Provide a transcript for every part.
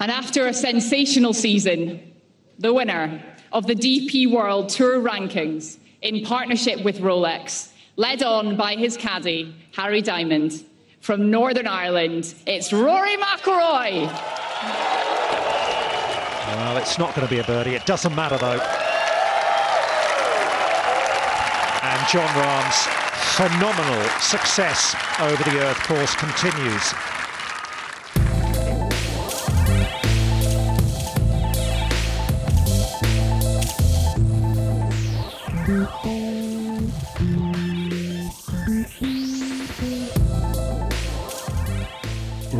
And after a sensational season, the winner of the DP World Tour Rankings in partnership with Rolex, led on by his caddy, Harry Diamond. From Northern Ireland, it's Rory McIlroy. Well, it's not going to be a birdie. It doesn't matter, though. And John Rahm's phenomenal success over the Earth course continues.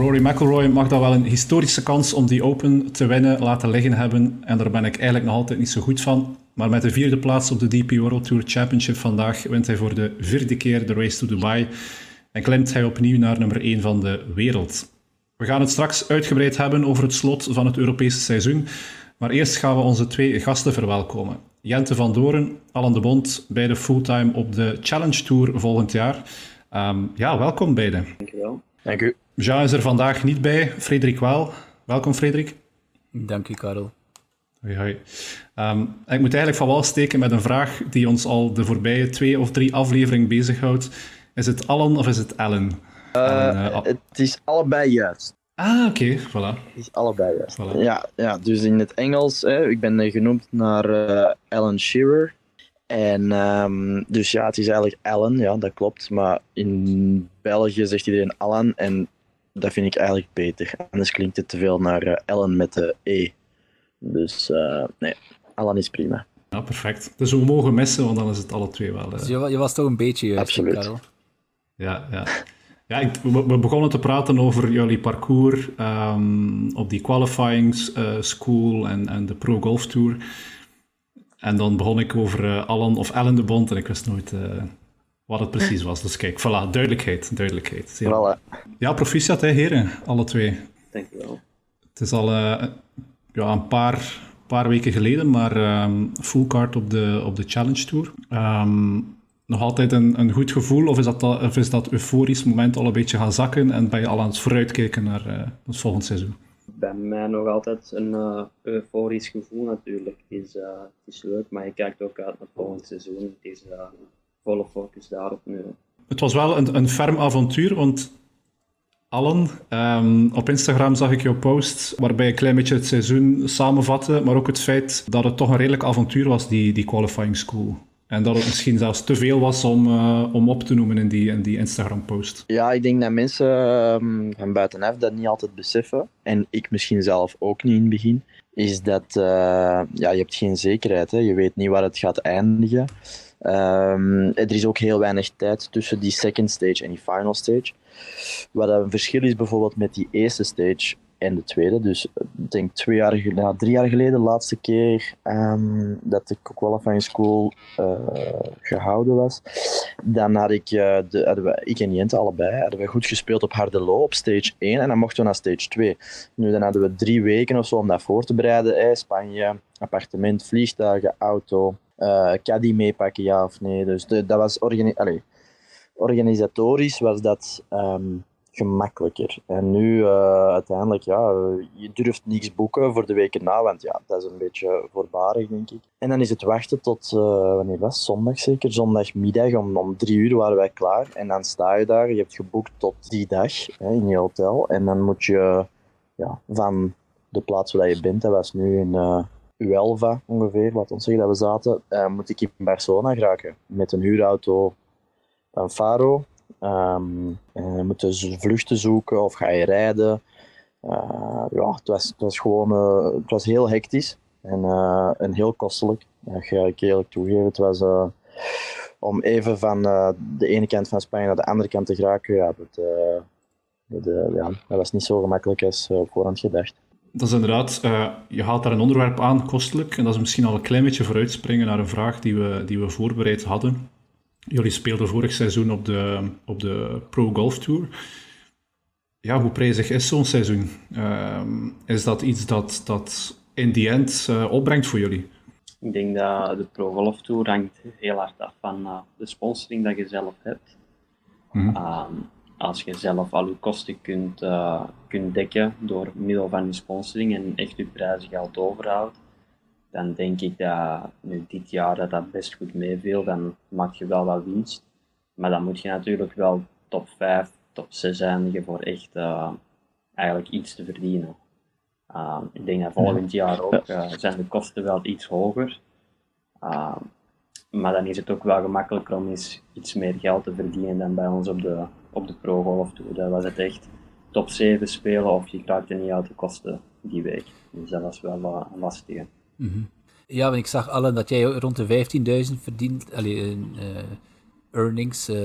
Rory McIlroy mag dat wel een historische kans om die Open te winnen laten liggen hebben. En daar ben ik eigenlijk nog altijd niet zo goed van. Maar met de vierde plaats op de DP World Tour Championship vandaag wint hij voor de vierde keer de Race to Dubai. En klimt hij opnieuw naar nummer 1 van de wereld. We gaan het straks uitgebreid hebben over het slot van het Europese seizoen. Maar eerst gaan we onze twee gasten verwelkomen. Jente van Doren, Alan de Bond, beide fulltime op de Challenge Tour volgend jaar. Ehm, ja, welkom beiden. Dankjewel. Dank u. Jean is er vandaag niet bij, Frederik wel. Welkom Frederik. Dank u, Karel. Hoi, hoi. Ehm, ik moet eigenlijk van wal steken met een vraag die ons al de voorbije twee of drie afleveringen bezighoudt. Is het Alan of is het Ellen? Uh, Ellen, uh, het is allebei juist. Ah, oké, voilà. Het is allebei juist. Voilà. Ja, ja, dus in het Engels, hè, ik ben genoemd naar uh, Alan Shearer. En um, dus ja, het is eigenlijk Alan, ja, dat klopt. Maar in België zegt iedereen Alan en dat vind ik eigenlijk beter. Anders klinkt het te veel naar uh, Ellen met de E. Dus uh, nee, Alan is prima. Ja, perfect. Dus we mogen missen, want dan is het alle twee wel. Uh... Dus je, je, was toch een beetje juist, Absoluut. Karel? Ja, ja. Ja, ik, we, we, begonnen te praten over jullie parcours um, op die qualifying school en, en de Pro Golf Tour. En dan begon ik over Alan of Ellen de Bond en ik wist nooit wat het precies was. Dus kijk, voilà, duidelijkheid. duidelijkheid. Zeer voilà. Ja, proficiat hè, heren, alle twee. Dankjewel. Het is al uh, ja, een paar, paar weken geleden, maar um, full card op de, op de Challenge Tour. Um, nog altijd een, een goed gevoel, of is, dat, of is dat euforisch moment al een beetje gaan zakken en ben je al aan het vooruitkijken naar uh, het volgende seizoen? Bij mij nog altijd een uh, euforisch gevoel natuurlijk. Het is, het is leuk, maar je kijkt ook uit naar het volgende seizoen. Het is volle focus daarop nu. Het was wel een, een ferm avontuur, want Allen, um, op Instagram zag ik jouw post waarbij je een klein beetje het seizoen samenvatte, maar ook het feit dat het toch een redelijk avontuur was, die, die qualifying school. En dat het misschien zelfs te veel was om, uh, om op te noemen in die, in die Instagram-post. Ja, ik denk dat mensen um, van buitenaf dat niet altijd beseffen. En ik misschien zelf ook niet in het begin. Is dat uh, ja, je hebt geen zekerheid. Hè? Je weet niet waar het gaat eindigen. Um, er is ook heel weinig tijd tussen die second stage en die final stage. Wat een verschil is bijvoorbeeld met die eerste stage en de tweede. Dus ik denk twee jaar, nou, drie jaar geleden, de laatste keer um, dat de qualifying school uh, gehouden was, dan had ik, uh, de, hadden we, ik en Jente allebei, hadden we goed gespeeld op harde low op stage 1 en dan mochten we naar stage 2. Nu dan hadden we drie weken of zo om dat voor te bereiden. Eh, Spanje, appartement, vliegtuigen, auto, uh, caddy meepakken, ja of nee. Dus dat was organisatorisch was dat um, gemakkelijker. En nu uh, uiteindelijk, ja, je durft niks boeken voor de weken na, want ja, dat is een beetje voorbarig, denk ik. En dan is het wachten tot, uh, wanneer was Zondag zeker? Zondagmiddag om, om drie uur waren wij klaar. En dan sta je daar, je hebt geboekt tot die dag hè, in je hotel. En dan moet je ja, van de plaats waar je bent, dat was nu in... Uelva ongeveer, laat ons zeggen dat we zaten, uh, moet ik in Barcelona geraken. Met een huurauto van Faro. Um, en moet je vluchten zoeken of ga je rijden. Uh, ja, het was, het was gewoon het was heel hectisch en, en heel kostelijk. Dat ga ik eerlijk toegeven. Het was om even van de ene kant van Spanje naar de andere kant te geraken. Ja, dat, ja, was niet zo gemakkelijk als op voorhand gedacht. Dat is inderdaad, uh, je haalt daar een onderwerp aan, kostelijk. En dat is misschien al een klein beetje vooruitspringen naar een vraag die we, die we voorbereid hadden. Jullie speelden vorig seizoen op de, op de Pro Golf Tour. Ja, hoe prijzig is zo'n seizoen? Uh, is dat iets dat, dat in die end uh, opbrengt voor jullie? Ik denk dat de Pro Golf Tour hangt heel hard af van uh, de sponsoring dat je zelf hebt. Mm -hmm. Als je zelf al je kosten kunt, uh, kunt dekken door middel van je sponsoring en echt je prijzengeld overhoudt, dan denk ik dat nu dit jaar dat, dat best goed meeviel. Dan maak je wel wat winst. Maar dan moet je natuurlijk wel top 5, top 6 eindigen voor echt uh, eigenlijk iets te verdienen. Uh, ik denk dat volgend jaar ook uh, zijn de kosten wel iets hoger. maar dan is het ook wel gemakkelijker om eens iets meer geld te verdienen dan bij ons op de, op de Pro Golf Tour. Daar was het echt top 7 spelen of je raakte niet uit de kosten die week. Dus dat was wel lastig. Mhm. Ja, want ik zag Allen dat jij rond de 15.000 verdient, allee, uh, earnings uh,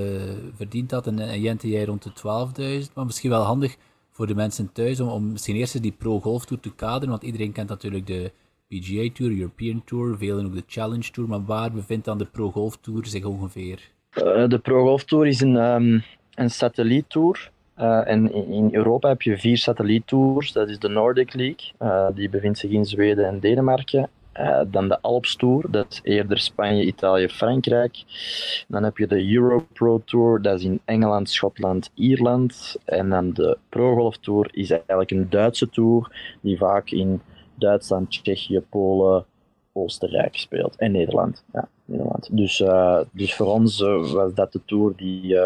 verdiend had en, en Jente jij rond de 12.000. Maar misschien wel handig voor de mensen thuis om, om misschien eerst eens die Pro Golf Tour te kaderen, want iedereen kent natuurlijk de PGA Tour, European Tour, velen ook de Challenge Tour, maar waar bevindt dan de Pro Golf Tour zich ongeveer? Uh, de Pro Golf Tour is een, um, een satelliettour. Uh, en in Europa heb je vier satelliettours. Dat is de Nordic League, uh, die bevindt zich in Zweden en Denemarken. Uh, dan de Alps Tour, dat is eerder Spanje, Italië, Frankrijk. Dan heb je de Euro Pro Tour, dat is in Engeland, Schotland, Ierland. En dan de Pro Golf Tour is eigenlijk een Duitse tour, die vaak in Duitsland, Tsjechië, Polen, Oostenrijk speelt. En Nederland. Ja, Nederland. Dus, dus voor ons was dat de tour die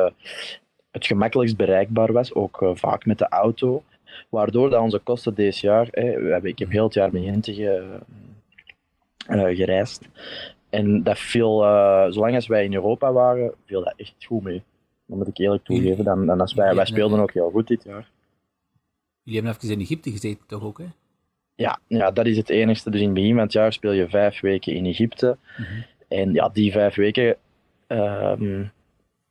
het gemakkelijkst bereikbaar was, ook vaak met de auto. Waardoor dat onze kosten deze jaar, we hebben, ik heb heel het jaar met Gente uh, gereisd. En dat viel, zolang als wij in Europa waren, viel dat echt goed mee. Dat moet ik eerlijk toegeven. Dan, dan als wij, wij speelden ook heel goed dit jaar. Jullie hebben even in Egypte gezeten, toch ook? Hè? Ja, ja, dat is het enigste. Dus in het begin van het jaar speel je vijf weken in Egypte. Mm -hmm. En ja, die vijf weken, um,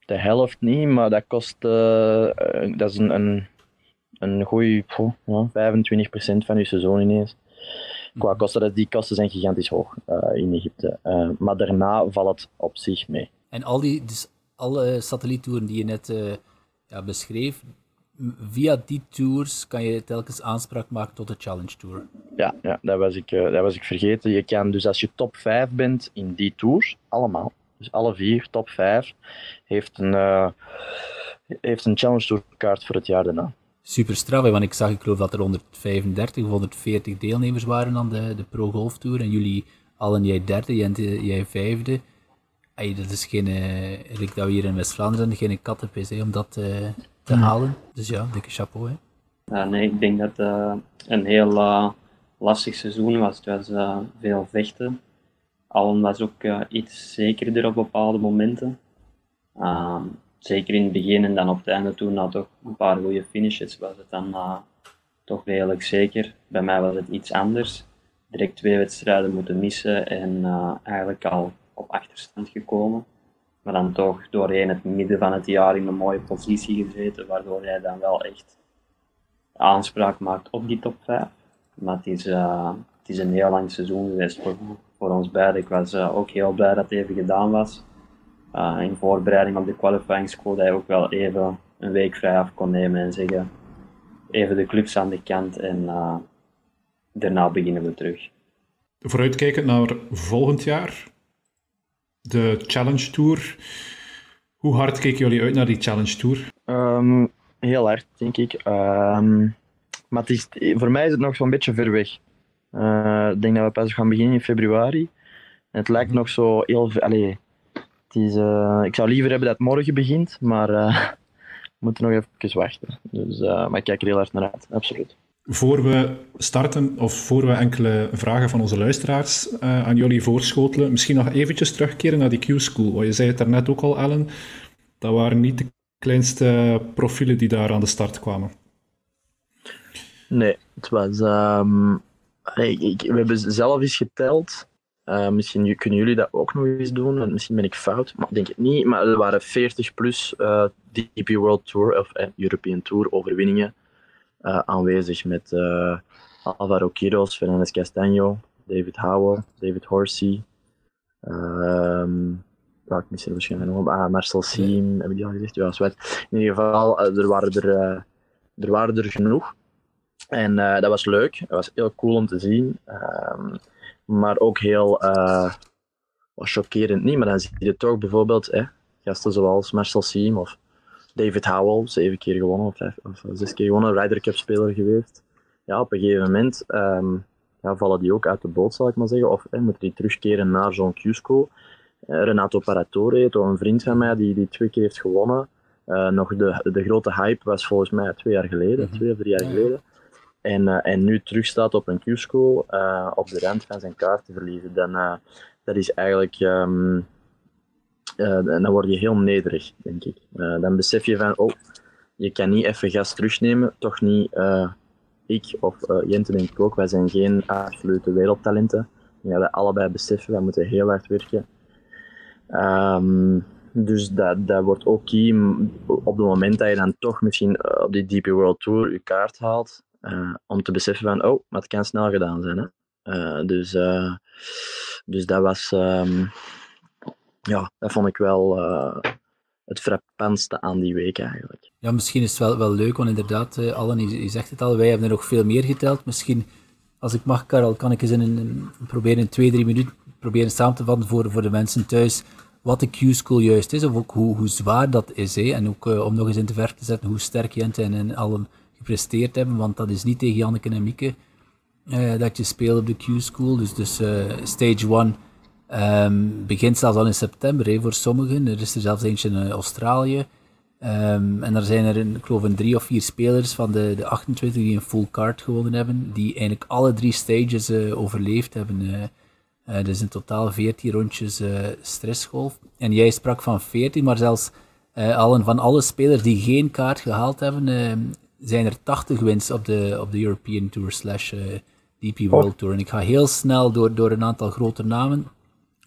de helft niet, maar dat kost, uh, dat is een, een, een goeie oh, ja, 25% van je seizoen ineens qua kosten, die kosten zijn gigantisch hoog uh, in Egypte. Uh, maar daarna valt het op zich mee. En al die, dus alle satelliettoeren die je net ja, beschreef, via die tours kan je telkens aanspraak maken tot de Challenge Tour. Ja, ja dat, was ik, dat was ik vergeten. Je kan dus als je top 5 bent in die tours, allemaal, dus alle vier, top 5, heeft een, heeft een Challenge Tour kaart voor het jaar daarna super straf, want ik zag, ik geloof dat er 135 of 140 deelnemers waren aan de, de Pro Golf Tour en jullie allen, jij derde, jij, jij vijfde. Ay, dat is geen, uh, ik dat we hier in West-Vlaanderen geen kattenpis om dat uh, te halen. Dus ja, dikke chapeau. Hè. Ja, nee, ik denk dat het uh, een heel lastig seizoen was. Het was veel vechten. Allen was ook iets zekerder op bepaalde momenten. Ehm, zeker in het begin en dan op het einde toen na toch een paar goede finishes was het dan uh, toch redelijk zeker. Bij mij was het iets anders. Direct twee wedstrijden moeten missen en uh, eigenlijk al op achterstand gekomen. Maar dan toch doorheen het midden van het jaar in een mooie positie gezeten, waardoor jij dan wel echt aanspraak maakt op die top 5. Maar het is, uh, het is een heel lang seizoen geweest voor, voor ons beiden. Ik was ook heel blij dat het even gedaan was uh, in voorbereiding op de qualifying school dat je ook wel even een week vrij af kon nemen en zeggen even de clubs aan de kant en uh, daarna beginnen we terug. Vooruitkijkend naar volgend jaar, de Challenge Tour. Hoe hard keken jullie uit naar die Challenge Tour? Um, heel hard, denk ik. Um, maar het is, voor mij is het nog zo'n beetje ver weg. Uh, ik denk dat we pas gaan beginnen in februari. En het lijkt nog zo heel... Allez, is, uh, ik zou liever hebben dat het morgen begint, maar uh, we moeten nog even wachten. Dus, maar ik kijk er heel erg naar uit, absoluut. Voor we starten, of voor we enkele vragen van onze luisteraars aan jullie voorschotelen, misschien nog eventjes terugkeren naar die Q-School. Je zei het daarnet ook al, Ellen, dat waren niet de kleinste profielen die daar aan de start kwamen. Nee, het was... Um, ik, ik, we hebben zelf eens geteld uh, misschien kunnen jullie dat ook nog eens doen. Misschien ben ik fout, maar denk het niet. Maar er waren 40 plus uh, eh, DP World Tour of uh, European Tour overwinningen aanwezig met Alvaro Quiros, Fernandez Castaño, David Howell, David Horsey. Um, ik mis er waarschijnlijk nog ah, Marcel Siem, heb ik die al gezegd? Ja, zwart. In ieder geval, er waren er, er waren er genoeg. En dat was leuk. Dat was heel cool om te zien. Um, maar ook heel uh, chockerend niet. Maar dan zie je toch bijvoorbeeld hè, gasten zoals Marcel Siem of David Howell, zeven keer gewonnen of, vijf, of zes keer gewonnen, Ryder Cup speler geweest. Ja, op een gegeven moment um, ja, vallen die ook uit de boot, zal ik maar zeggen. Of eh, moeten die terugkeren naar John Cusco. Uh, Renato Paratore, toch een vriend van mij die, die twee keer heeft gewonnen. Uh, nog de, de grote hype was volgens mij twee jaar geleden, mm -hmm. twee of drie jaar geleden. En, uh, en nu terugstaat op een Cusco uh, op de rand van zijn kaart te verliezen. Dan, dat is eigenlijk um, dan word je heel nederig, denk ik. dan besef je van, oh, je kan niet even gas terugnemen, toch niet ik of Jente denk ik ook, wij zijn geen absolute wereldtalenten. Ja, wij allebei beseffen, wij moeten heel hard werken. Um, dus dat, dat wordt ook key op het moment dat je dan toch misschien op die DP World Tour je kaart haalt. Uh, om te beseffen van, oh, maar het kan snel gedaan zijn. Hè? Uh, dus, uh, dus dat was, um, ja, dat vond ik wel het frappantste aan die week eigenlijk. Ja, misschien is het wel, wel leuk, want inderdaad, Allen, je, zegt het al, wij hebben er nog veel meer geteld. Misschien, als ik mag, Karel, kan ik eens in een, proberen in twee, drie minuten proberen samen te vatten voor, voor de mensen thuis wat de Q-school juist is, of ook hoe, hoe zwaar dat is. Hè? En ook om nog eens in te ver te zetten hoe sterk Jente en, en allen gepresteerd hebben, want dat is niet tegen Janneke en Mieke uh, dat je speelt op de Q-school. Dus, dus uh, stage 1 um, begint zelfs al in september hè, voor sommigen. Er is er zelfs eentje in Australië. Um, en er zijn er, ik geloof, drie of vier spelers van de, de 28 die een full card gewonnen hebben, die eigenlijk alle drie stages overleefd hebben. Uh, dus in totaal 14 rondjes stressgolf. En jij sprak van 14, maar zelfs uh, allen, van alle spelers die geen kaart gehaald hebben, zijn er 80 wins op de, op de European Tour slash DP World Tour. En ik ga heel snel door, door een aantal grote namen.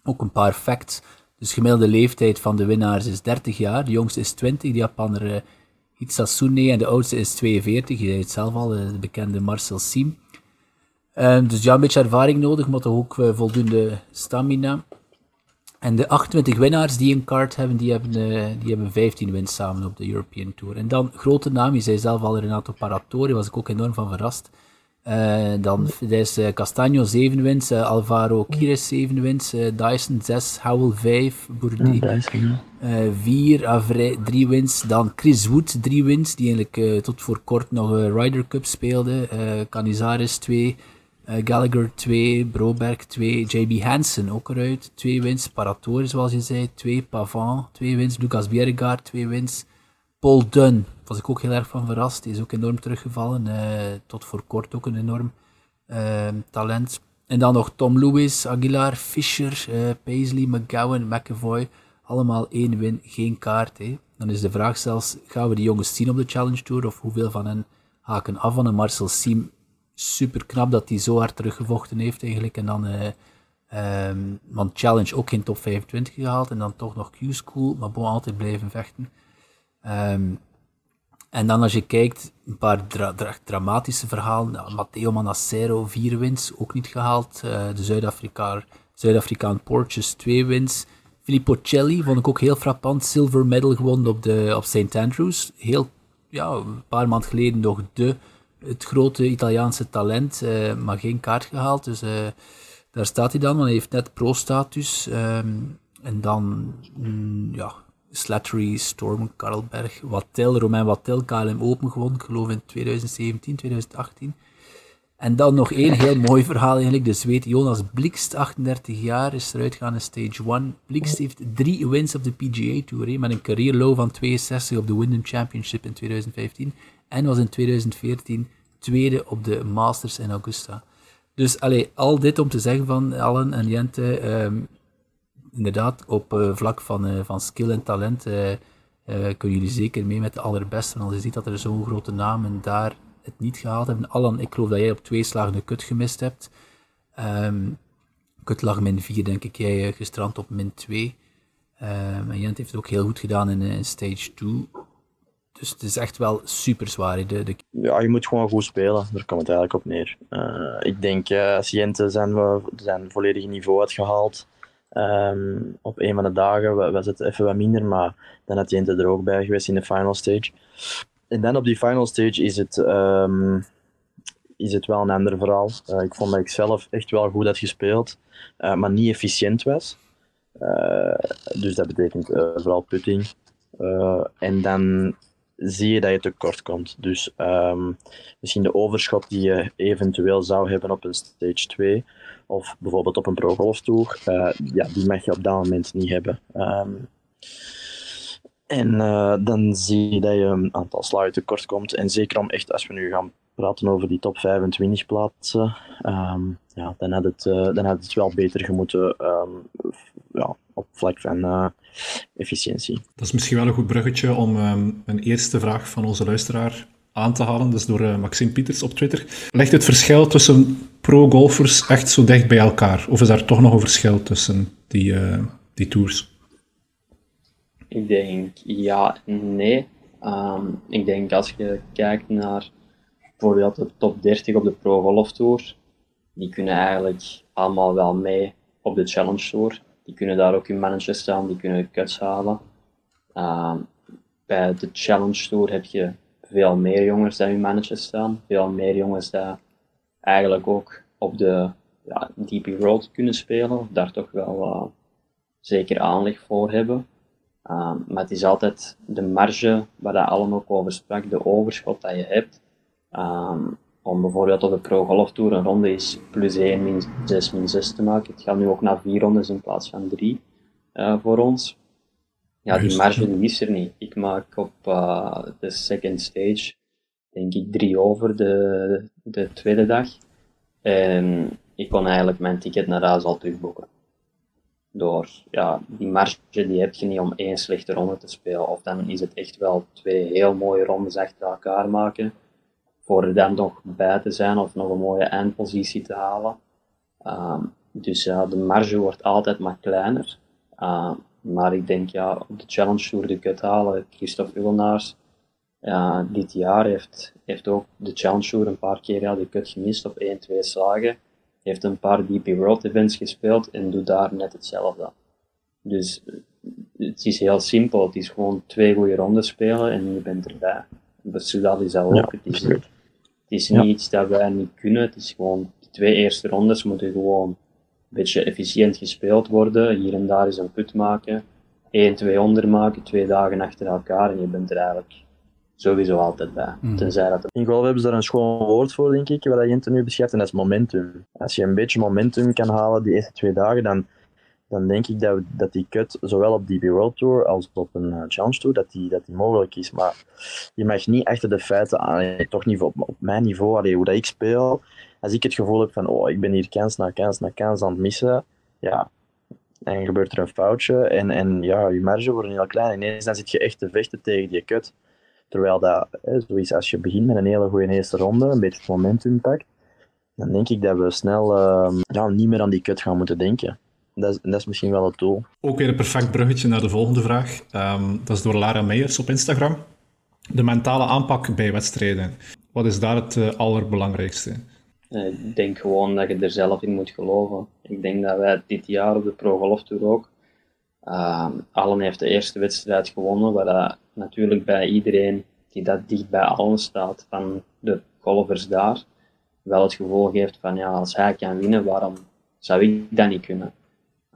Ook een paar facts. Dus gemiddelde leeftijd van de winnaars is 30 jaar. De jongste is 20, de Japaner Hitsasune. En de oudste is 42. Je zei het zelf al, de bekende Marcel Siem. Um, dus ja, een beetje ervaring nodig, maar toch ook uh, voldoende stamina. En de 28 winnaars die een kaart hebben, die hebben, uh, die hebben 15 wins samen op de European Tour. En dan grote namen, je zei zelf al Renato Paratori, was ik ook enorm van verrast. Uh, dan is uh, Castagno 7 wins, Alvaro Kires 7 wins, Dyson 6, Howell 5, Bourdi 4, Avray 3 wins, dan Chris Wood 3 wins, die eigenlijk tot voor kort nog Ryder Cup speelde, Canizares 2, Uh, Gallagher 2, Broberg 2, JB Hansen ook eruit, 2 wins. Paratori zoals je zei, 2. Pavant, 2 wins. Lucas Bjerregaard, 2 wins. Paul Dunn, was ik ook heel erg van verrast. Die is ook enorm teruggevallen. Uh, tot voor kort ook een enorm uh, talent. En dan nog Tom Lewis, Aguilar, Fischer, Paisley, McGowan, McAvoy. Allemaal één win, geen kaart. Hè. Dan is de vraag zelfs, gaan we die jongens zien op de Challenge Tour? Of hoeveel van hen haken af van een Marcel Siem super knap dat hij zo hard teruggevochten heeft eigenlijk. En dan, uh, want Challenge ook geen top 25 gehaald en dan toch nog Q-School, maar bon, altijd blijven vechten. Um, en dan als je kijkt, een paar dra dra dramatische verhalen. Nou, Matteo Manassero, vier wins, ook niet gehaald. Uh, de Zuid-Afrikaan Zuid Porches, twee wins. Filippo Celli vond ik ook heel frappant. Silver medal gewonnen op, de, op St. Andrews. Heel, ja, een paar maanden geleden nog de het grote Italiaanse talent, uh, maar geen kaart gehaald. Dus uh, daar staat hij dan, want hij heeft net pro-status. Um, en dan, mm, ja, Slattery, Storm, Karlberg, Wattel, Romain Wattel, KLM Open gewonnen, ik geloof in 2017, 2018. En dan nog één heel mooi verhaal eigenlijk. De Zweed Jonas Blikst, 38 jaar, is eruit gegaan in Stage 1. Blikst heeft drie wins op de PGA Tour, met een career low van 62 op de Wyndham Championship in 2015 en was in 2014 tweede op de Masters in Augusta. Dus al dit om te zeggen van Allen en Jente, um, inderdaad, op uh, vlak van, uh, van skill en talent uh, kunnen jullie zeker mee met de allerbeste. En als je ziet dat er zo'n grote namen daar het niet gehaald hebben. Allen, ik geloof dat jij op twee slagen de kut gemist hebt. Um, kut lag min 4, denk ik. Jij gestrand op min 2. Um, ehm, en Jent heeft het ook heel goed gedaan in, in stage 2. Dus het is echt wel super zwaar. De, de... Ja, je moet gewoon goed spelen. Daar komt het eigenlijk op neer. Uh, ik denk, uh, zijn, we, zijn volledige niveau had gehaald. Um, op een van de dagen was het even wat minder, maar dan had Jente er ook bij geweest in de final stage. En dan op die final stage is het, um, is het wel een ander verhaal. Uh, ik vond dat ik zelf echt wel goed had gespeeld, maar niet efficiënt was. dus dat betekent vooral putting. En dan zie je dat je tekort komt. Dus um, misschien de overschot die je eventueel zou hebben op een stage 2 of bijvoorbeeld op een Pro Golf Tour, uh, ja, die mag je op dat moment niet hebben. Um, en uh, dan zie je dat je een aantal slagen tekort komt. En zeker om echt, als we nu gaan praten over die top 25 plaatsen, um, ja, dan, had het, uh, dan had het wel beter gemoeten um, ja, op vlak van uh, efficiëntie. Dat is misschien wel een goed bruggetje om um, een eerste vraag van onze luisteraar aan te halen. Dat is door uh, Maxime Pieters op Twitter. Legt het verschil tussen pro-golfers echt zo dicht bij elkaar? Of is daar toch nog een verschil tussen die, die tours? Ik denk ja en nee. Um, ik denk als je kijkt naar bijvoorbeeld de top 30 op de Pro Golf Tour, die kunnen eigenlijk allemaal wel mee op de Challenge Tour. Die kunnen daar ook in manager staan, die kunnen cuts halen. Um, bij de Challenge Tour heb je veel meer jongens die in manager staan, veel meer jongens die eigenlijk ook op de ja, DP World kunnen spelen, daar toch wel uh, zeker aanleg voor hebben. Um, maar het is altijd de marge waar dat allemaal over sprak, de overschot dat je hebt. Um, om bijvoorbeeld op de Pro Golf Tour een ronde is plus 1, min 6, min 6 te maken. Het gaat nu ook naar 4 rondes in plaats van 3 uh, voor ons. Ja, die marge die is er niet. Ik maak op uh, de second stage, denk ik, 3 over de, de tweede dag. En ik kon eigenlijk mijn ticket naar huis al terugboeken door ja, die marge die heb je niet om één slechte ronde te spelen. Of dan is het echt wel twee heel mooie rondes achter elkaar maken. Voor er dan nog bij te zijn of nog een mooie eindpositie te halen. Um, dus ja, de marge wordt altijd maar kleiner. Uh, maar ik denk ja, op de Challenge Tour de cut halen. Christophe Ullenaars uh, dit jaar heeft, heeft ook de Challenge Tour een paar keer ja, de cut gemist op 1, 2 slagen heeft een paar DP World events gespeeld en doet daar net hetzelfde. Dus het is heel simpel. Het is gewoon twee goede rondes spelen en je bent erbij. Dus dat is dat ook. Ja, het is, niet, het is niet iets dat wij niet kunnen. Het is gewoon, de twee eerste rondes moeten gewoon een beetje efficiënt gespeeld worden. Hier en daar is een put maken. 1, 2 onder maken, twee dagen achter elkaar en je bent er eigenlijk sowieso altijd bij. Mm. Tenzij dat In golf hebben ze daar een schoon woord voor, denk ik, wat Jente nu beschrijft, en dat is momentum. Als je een beetje momentum kan halen die eerste twee dagen, dan, dan denk ik dat, dat die cut, zowel op DB World Tour als op een uh, Challenge Tour, dat die, dat die mogelijk is. Maar je mag niet achter de feiten aan, toch niet op, op mijn niveau, allee, hoe dat ik speel, als ik het gevoel heb van, oh, ik ben hier kans na kans na kans aan het missen, ja, en gebeurt er een foutje en, en ja, je marge wordt heel klein. Ineens dan zit je echt te vechten tegen die cut. Terwijl dat, hè, als je begint met een hele goede eerste ronde, een beetje momentum pakt, dan denk ik dat we snel uh, ja, niet meer aan die kut gaan moeten denken. Dat is, dat is misschien wel het doel. Ook weer een perfect bruggetje naar de volgende vraag. Um, dat is door Lara Meijers op Instagram. De mentale aanpak bij wedstrijden. Wat is daar het uh, allerbelangrijkste? Eh, ik denk gewoon dat je er zelf in moet geloven. Ik denk dat wij dit jaar op de Pro Golf Tour ook uh, Allen heeft de eerste wedstrijd gewonnen, waar dat natuurlijk bij iedereen die dat dicht bij Allen staat, van de golfers daar, wel het gevoel geeft van ja, als hij kan winnen, waarom zou ik dat niet kunnen?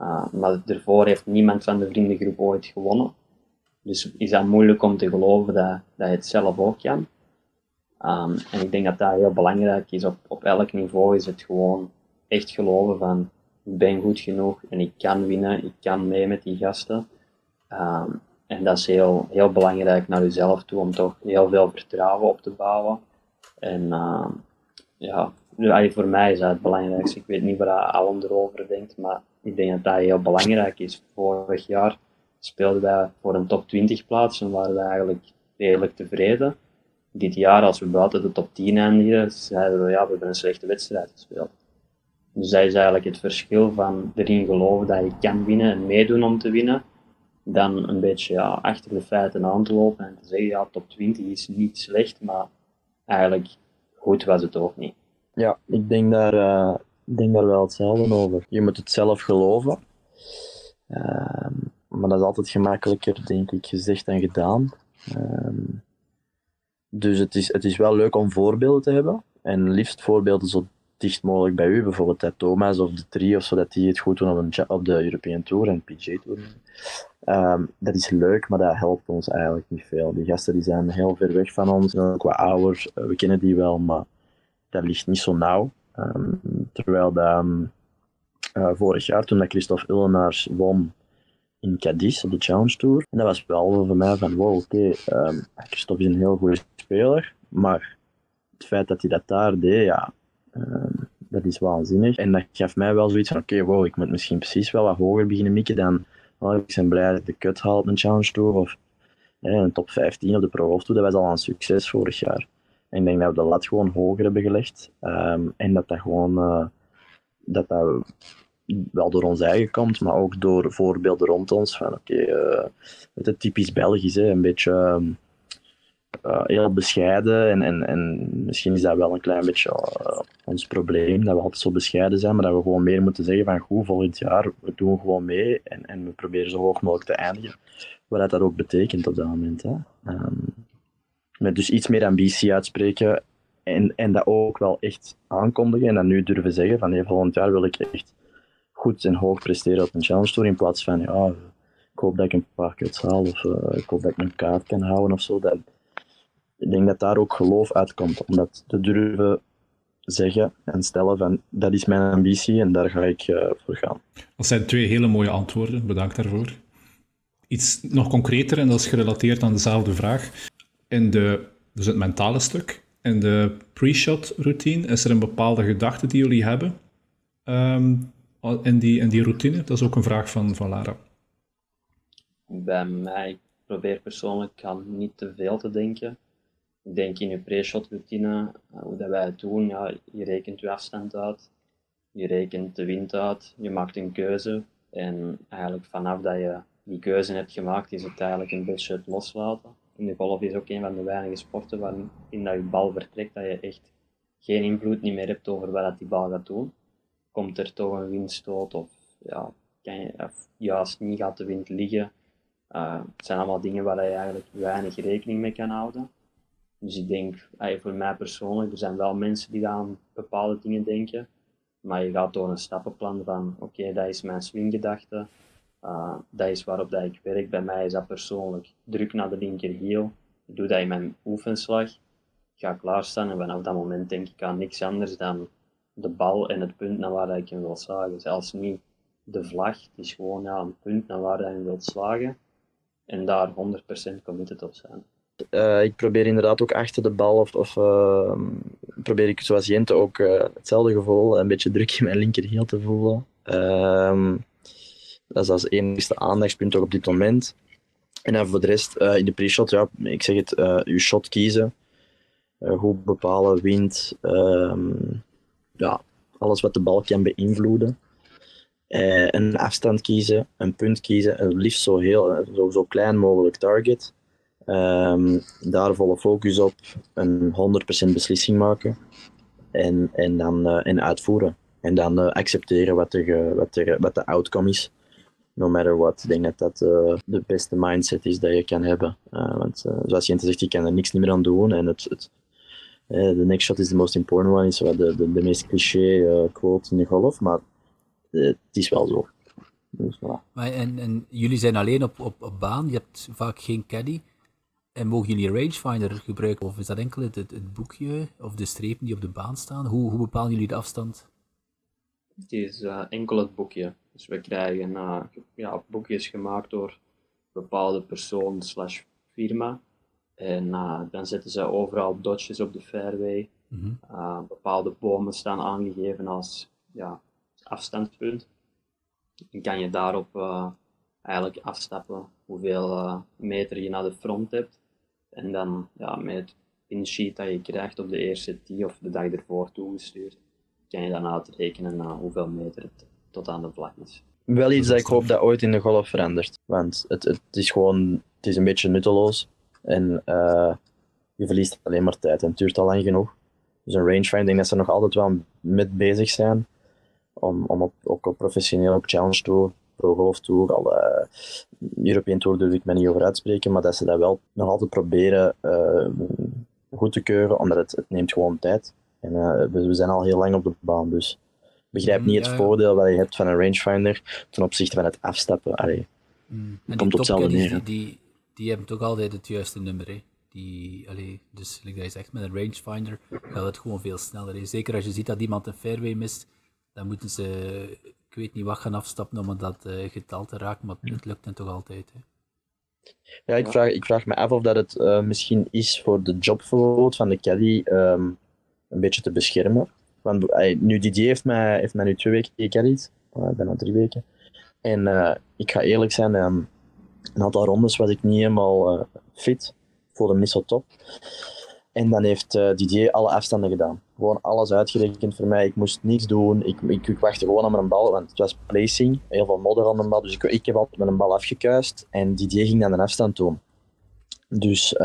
Uh, maar daarvoor heeft niemand van de vriendengroep ooit gewonnen. Dus is dat moeilijk om te geloven dat, dat je het zelf ook kan. Um, en ik denk dat dat heel belangrijk is. Op, op elk niveau is het gewoon echt geloven van ik ben goed genoeg en ik kan winnen, ik kan mee met die gasten. Um, en dat is heel, heel belangrijk naar jezelf toe om toch heel veel vertrouwen op te bouwen. En uh, ja, voor mij is dat het belangrijkste. Ik weet niet wat Alan erover denkt, maar ik denk dat dat heel belangrijk is. Vorig jaar speelden wij voor een top 20 plaats en waren we eigenlijk redelijk tevreden. Dit jaar, als we buiten de top 10 eindigen, zeiden we ja, we hebben een slechte wedstrijd gespeeld. Dus dat is eigenlijk het verschil van erin geloven dat je kan winnen en meedoen om te winnen, dan een beetje ja, achter de feiten aan te lopen en te zeggen, ja, top 20 is niet slecht, maar eigenlijk goed was het ook niet. Ja, ik denk daar, ik denk daar wel hetzelfde over. Je moet het zelf geloven. Uh, maar dat is altijd gemakkelijker, denk ik, gezegd dan gedaan. Uh, dus het is, het is wel leuk om voorbeelden te hebben. En liefst voorbeelden zo dicht mogelijk bij u, bijvoorbeeld Thomas of de Tri of zo, dat die het goed doen op, een, op de European Tour en PGA Tour. Ehm, dat is leuk, maar dat helpt ons eigenlijk niet veel. Die gasten die zijn heel ver weg van ons, zijn ook. Eh, we kennen die wel, maar dat ligt niet zo nauw. Ehm, terwijl dat, uh, vorig jaar, toen dat Christophe Illenaars won in Cadiz op de Challenge Tour, en dat was wel voor mij van, wow, oké, okay, Christophe is een heel goede speler, maar het feit dat hij dat daar deed, ja, dat is waanzinnig. En dat gaf mij wel zoiets van, oké, wow, ik moet misschien precies wel wat hoger beginnen mikken dan, oh, ik ben blij dat ik de cut haal op een Challenge Tour, of een top 15 op de Pro Golf Tour, dat was al een succes vorig jaar. En ik denk dat we de lat gewoon hoger hebben gelegd. Um, en dat dat gewoon, uh, dat dat wel door ons eigen komt, maar ook door voorbeelden rond ons. Van oké, okay, uh, het typisch Belgisch, hè, een beetje... Um, uh, heel bescheiden. En, en, en misschien is dat wel een klein beetje uh, ons probleem, dat we altijd zo bescheiden zijn, maar dat we gewoon meer moeten zeggen van goed, volgend jaar, we doen gewoon mee en, en we proberen zo hoog mogelijk te eindigen. Wat dat ook betekent op dat moment. Hè. Um, met dus iets meer ambitie uitspreken en, en dat ook wel echt aankondigen en dat nu durven zeggen van nee, volgend jaar wil ik echt goed en hoog presteren op een Challenge Tour in plaats van ja, ik hoop dat ik een paar cuts haal of uh, ik hoop dat ik mijn kaart kan houden of zo. Dat, ik denk dat daar ook geloof uitkomt, om dat te durven zeggen en stellen van dat is mijn ambitie en daar ga ik uh, voor gaan. Dat zijn twee hele mooie antwoorden, bedankt daarvoor. Iets nog concreter en dat is gerelateerd aan dezelfde vraag. In de, dus het mentale stuk, in de pre-shot routine, is er een bepaalde gedachte die jullie hebben um, in, die, in die routine? Dat is ook een vraag van, van Lara. Bij mij, probeer persoonlijk aan niet te veel te denken ik denk in je pre-shot routine, eh, hoe dat wij het doen, ja, je rekent je afstand uit, je rekent de wind uit, je maakt een keuze. En eigenlijk vanaf dat je die keuze hebt gemaakt, is het eigenlijk een beetje loslaten. In de golf is ook een van de weinige sporten waarin dat je bal vertrekt, dat je echt geen invloed niet meer hebt over wat die bal gaat doen. Komt er toch een windstoot of, ja, kan of juist niet gaat de wind liggen. Uh, het zijn allemaal dingen waar je eigenlijk weinig rekening mee kan houden. Dus ik denk, voor mij persoonlijk, er zijn wel mensen die aan bepaalde dingen denken. Maar je gaat door een stappenplan van, oké, dat is mijn swinggedachte. Uh, dat is waarop dat ik werk. Bij mij is dat persoonlijk druk naar de linkerhiel. Ik doe dat in mijn oefenslag. Ik ga klaarstaan en vanaf dat moment denk ik aan niks anders dan de bal en het punt naar waar ik hem wil slagen. Zelfs niet de vlag, het is gewoon ja, een punt naar waar je wilt slagen. En daar 100% committed op zijn. Uh, ik probeer inderdaad ook achter de bal, of, of uh, probeer ik zoals Jente ook uh, hetzelfde gevoel, een beetje druk in mijn linkerhiel te voelen. Ehm, dat is als enigste aandachtspunt ook op dit moment. En dan voor de rest, in de pre-shot, ja, ik zeg het, uw shot kiezen. goed bepalen, wind, ehm, ja, alles wat de bal kan beïnvloeden. een afstand kiezen, een punt kiezen, en liefst zo, heel, zo, zo klein mogelijk target. Um, daar volle focus op, een 100% beslissing maken en, en dan uh, en uitvoeren. En dan uh, accepteren wat, er, wat, er, wat de outcome is. No matter what. Ik denk dat dat uh, de beste mindset is dat je kan hebben. want zoals Jente zegt, je kan er niks meer aan doen. En het, het, the next shot is the most important one, is wat de, de, de meest cliché quote in de golf. Maar het is wel zo. Dus, voilà. maar en, en jullie zijn alleen op, op, op baan, je hebt vaak geen caddy. En mogen jullie rangefinder gebruiken? Of is dat enkel het, het, boekje of de strepen die op de baan staan? Hoe, hoe bepalen jullie de afstand? Het is uh, enkel het boekje. Dus we krijgen uh, ja, boekjes gemaakt door bepaalde persoon slash firma. En uh, dan zetten ze overal dotjes op de fairway. Mm -hmm. bepaalde bomen staan aangegeven als ja, afstandspunt. En kan je daarop eigenlijk afstappen hoeveel meter je naar de front hebt. En dan ja, met het pinsheet dat je krijgt op de eerste tee of de dag ervoor toegestuurd, kan je dan uitrekenen naar hoeveel meter het tot aan de vlag is. Wel iets dat ik hoop dat ooit in de golf verandert. Want het, het is gewoon het is een beetje nutteloos. En uh, je verliest alleen maar tijd en het duurt al lang genoeg. Dus een rangefinder, denk dat ze nog altijd wel met bezig zijn. Om, om op, ook op professioneel op Challenge Tour Pro Golf Tour, alle European Tour durf ik me niet over uitspreken, maar dat ze dat wel nog altijd proberen uh, goed te keuren, omdat het, het neemt gewoon tijd. En uh, we, we, zijn al heel lang op de baan, dus begrijp mm, niet het voordeel wat je hebt van een rangefinder ten opzichte van het afstappen. Allee, Mm. komt op hetzelfde neer. Die, die, die, hebben toch altijd het juiste nummer. Hè. Die, allee, dus like je zegt, met een rangefinder gaat het gewoon veel sneller. Hè. Zeker als je ziet dat iemand een fairway mist, dan moeten ze, ik weet niet wat, gaan afstappen om dat uh, getal te raken, maar het lukt hen toch altijd. Hè. Ja, ik vraag, ik vraag me af of dat het uh, misschien is voor de jobflow van de caddy um, een beetje te beschermen. Want nu Didier heeft mij, heeft nu twee weken gecaddied, uh, bijna drie weken. En uh, ik ga eerlijk zijn, um, een aantal rondes was ik niet helemaal fit. Ik voelde me niet top. En dan heeft uh, Didier alle afstanden gedaan. Gewoon alles uitgerekend voor mij. Ik moest niets doen. Ik, ik, ik wachtte gewoon aan mijn bal, want het was placing. Heel veel modder aan de bal. Dus ik, ik heb altijd met een bal afgekuist. En Didier ging dan een afstand doen. Dus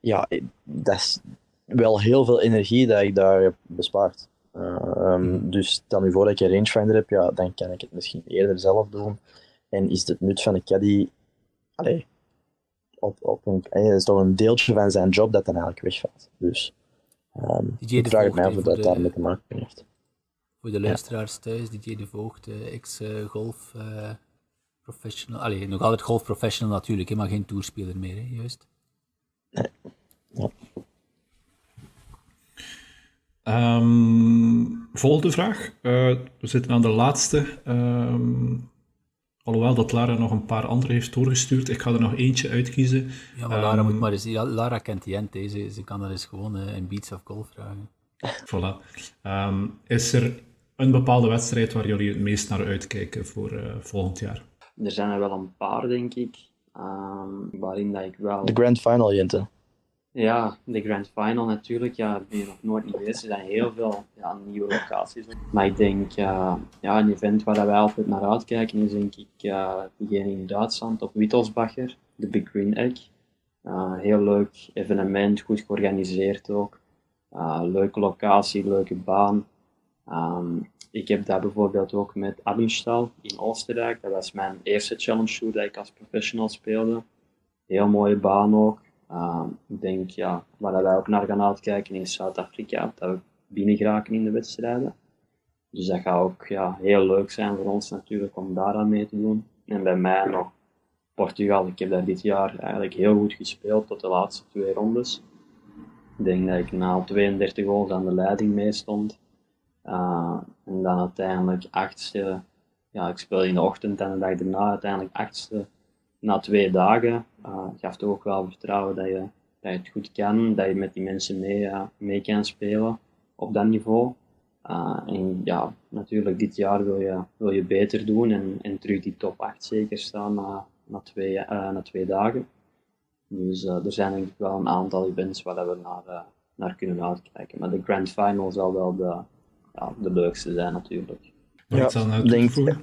ja, dat is wel heel veel energie dat ik daar heb bespaard. Uh, um, dus stel nu voor dat ik een rangefinder heb, ja, dan kan ik het misschien eerder zelf doen. En is het nut van een caddy... Allee, op, op een, dat is toch een deeltje van zijn job dat dan eigenlijk wegvalt. Dus um, ik vraag het mij of dat daarmee te maken heeft. Voor de luisteraars ja. thuis, DJ De Voogd, ex-golf uh, professional. Allee, nog altijd golf professional natuurlijk, maar geen tourspeler meer, hè, juist? Nee. Ja. Um, volgende vraag. Uh, we zitten aan de laatste. Um, Alhoewel dat Lara nog een paar andere heeft doorgestuurd. Ik ga er nog eentje uitkiezen. Ja, maar Lara um, moet maar eens... Ja, Lara kent die end, ze, ze kan dat eens gewoon uh, in Beats of Golf vragen. Voilà. Um, is er een bepaalde wedstrijd waar jullie het meest naar uitkijken voor uh, volgend jaar? Er zijn er wel een paar, denk ik. Um, waarin dat ik wel... De Grand Final, Jente. Ja, de Grand Final natuurlijk. Ja, ben je nog nooit geweest. Er zijn heel veel ja, nieuwe locaties. Maar ik denk, ja, een event waar wij altijd naar uitkijken is denk ik uh, degene in Duitsland op Wittelsbacher, de Big Green Egg. Uh, heel leuk evenement, goed georganiseerd ook. leuke locatie, leuke baan. Um, ik heb dat bijvoorbeeld ook met Abenstal in Oostenrijk. Dat was mijn eerste challenge tour dat ik als professional speelde. Heel mooie baan ook. Uh, ik denk, ja, waar wij ook naar gaan uitkijken is Zuid-Afrika, dat we binnen geraken in de wedstrijden. Dus dat gaat ook ja, heel leuk zijn voor ons natuurlijk om daaraan mee te doen. En bij mij nog Portugal. Ik heb daar dit jaar eigenlijk heel goed gespeeld tot de laatste twee rondes. Ik denk dat ik na 32 goals aan de leiding mee stond. Uh, en dan uiteindelijk achtste. Ja, ik speelde in de ochtend en de dag daarna uiteindelijk achtste na twee dagen uh, gaf toch ook wel vertrouwen dat je, dat je het goed kan, dat je met die mensen mee, uh, mee kan spelen op dat niveau. Uh, en ja, natuurlijk dit jaar wil je, wil je beter doen en, en terug die top 8 zeker staan na, na, twee, na twee dagen. Dus er zijn denk ik wel een aantal events waar we naar, naar kunnen uitkijken. Maar de Grand Final zal wel de, ja, de leukste zijn natuurlijk. Ja, denk ik.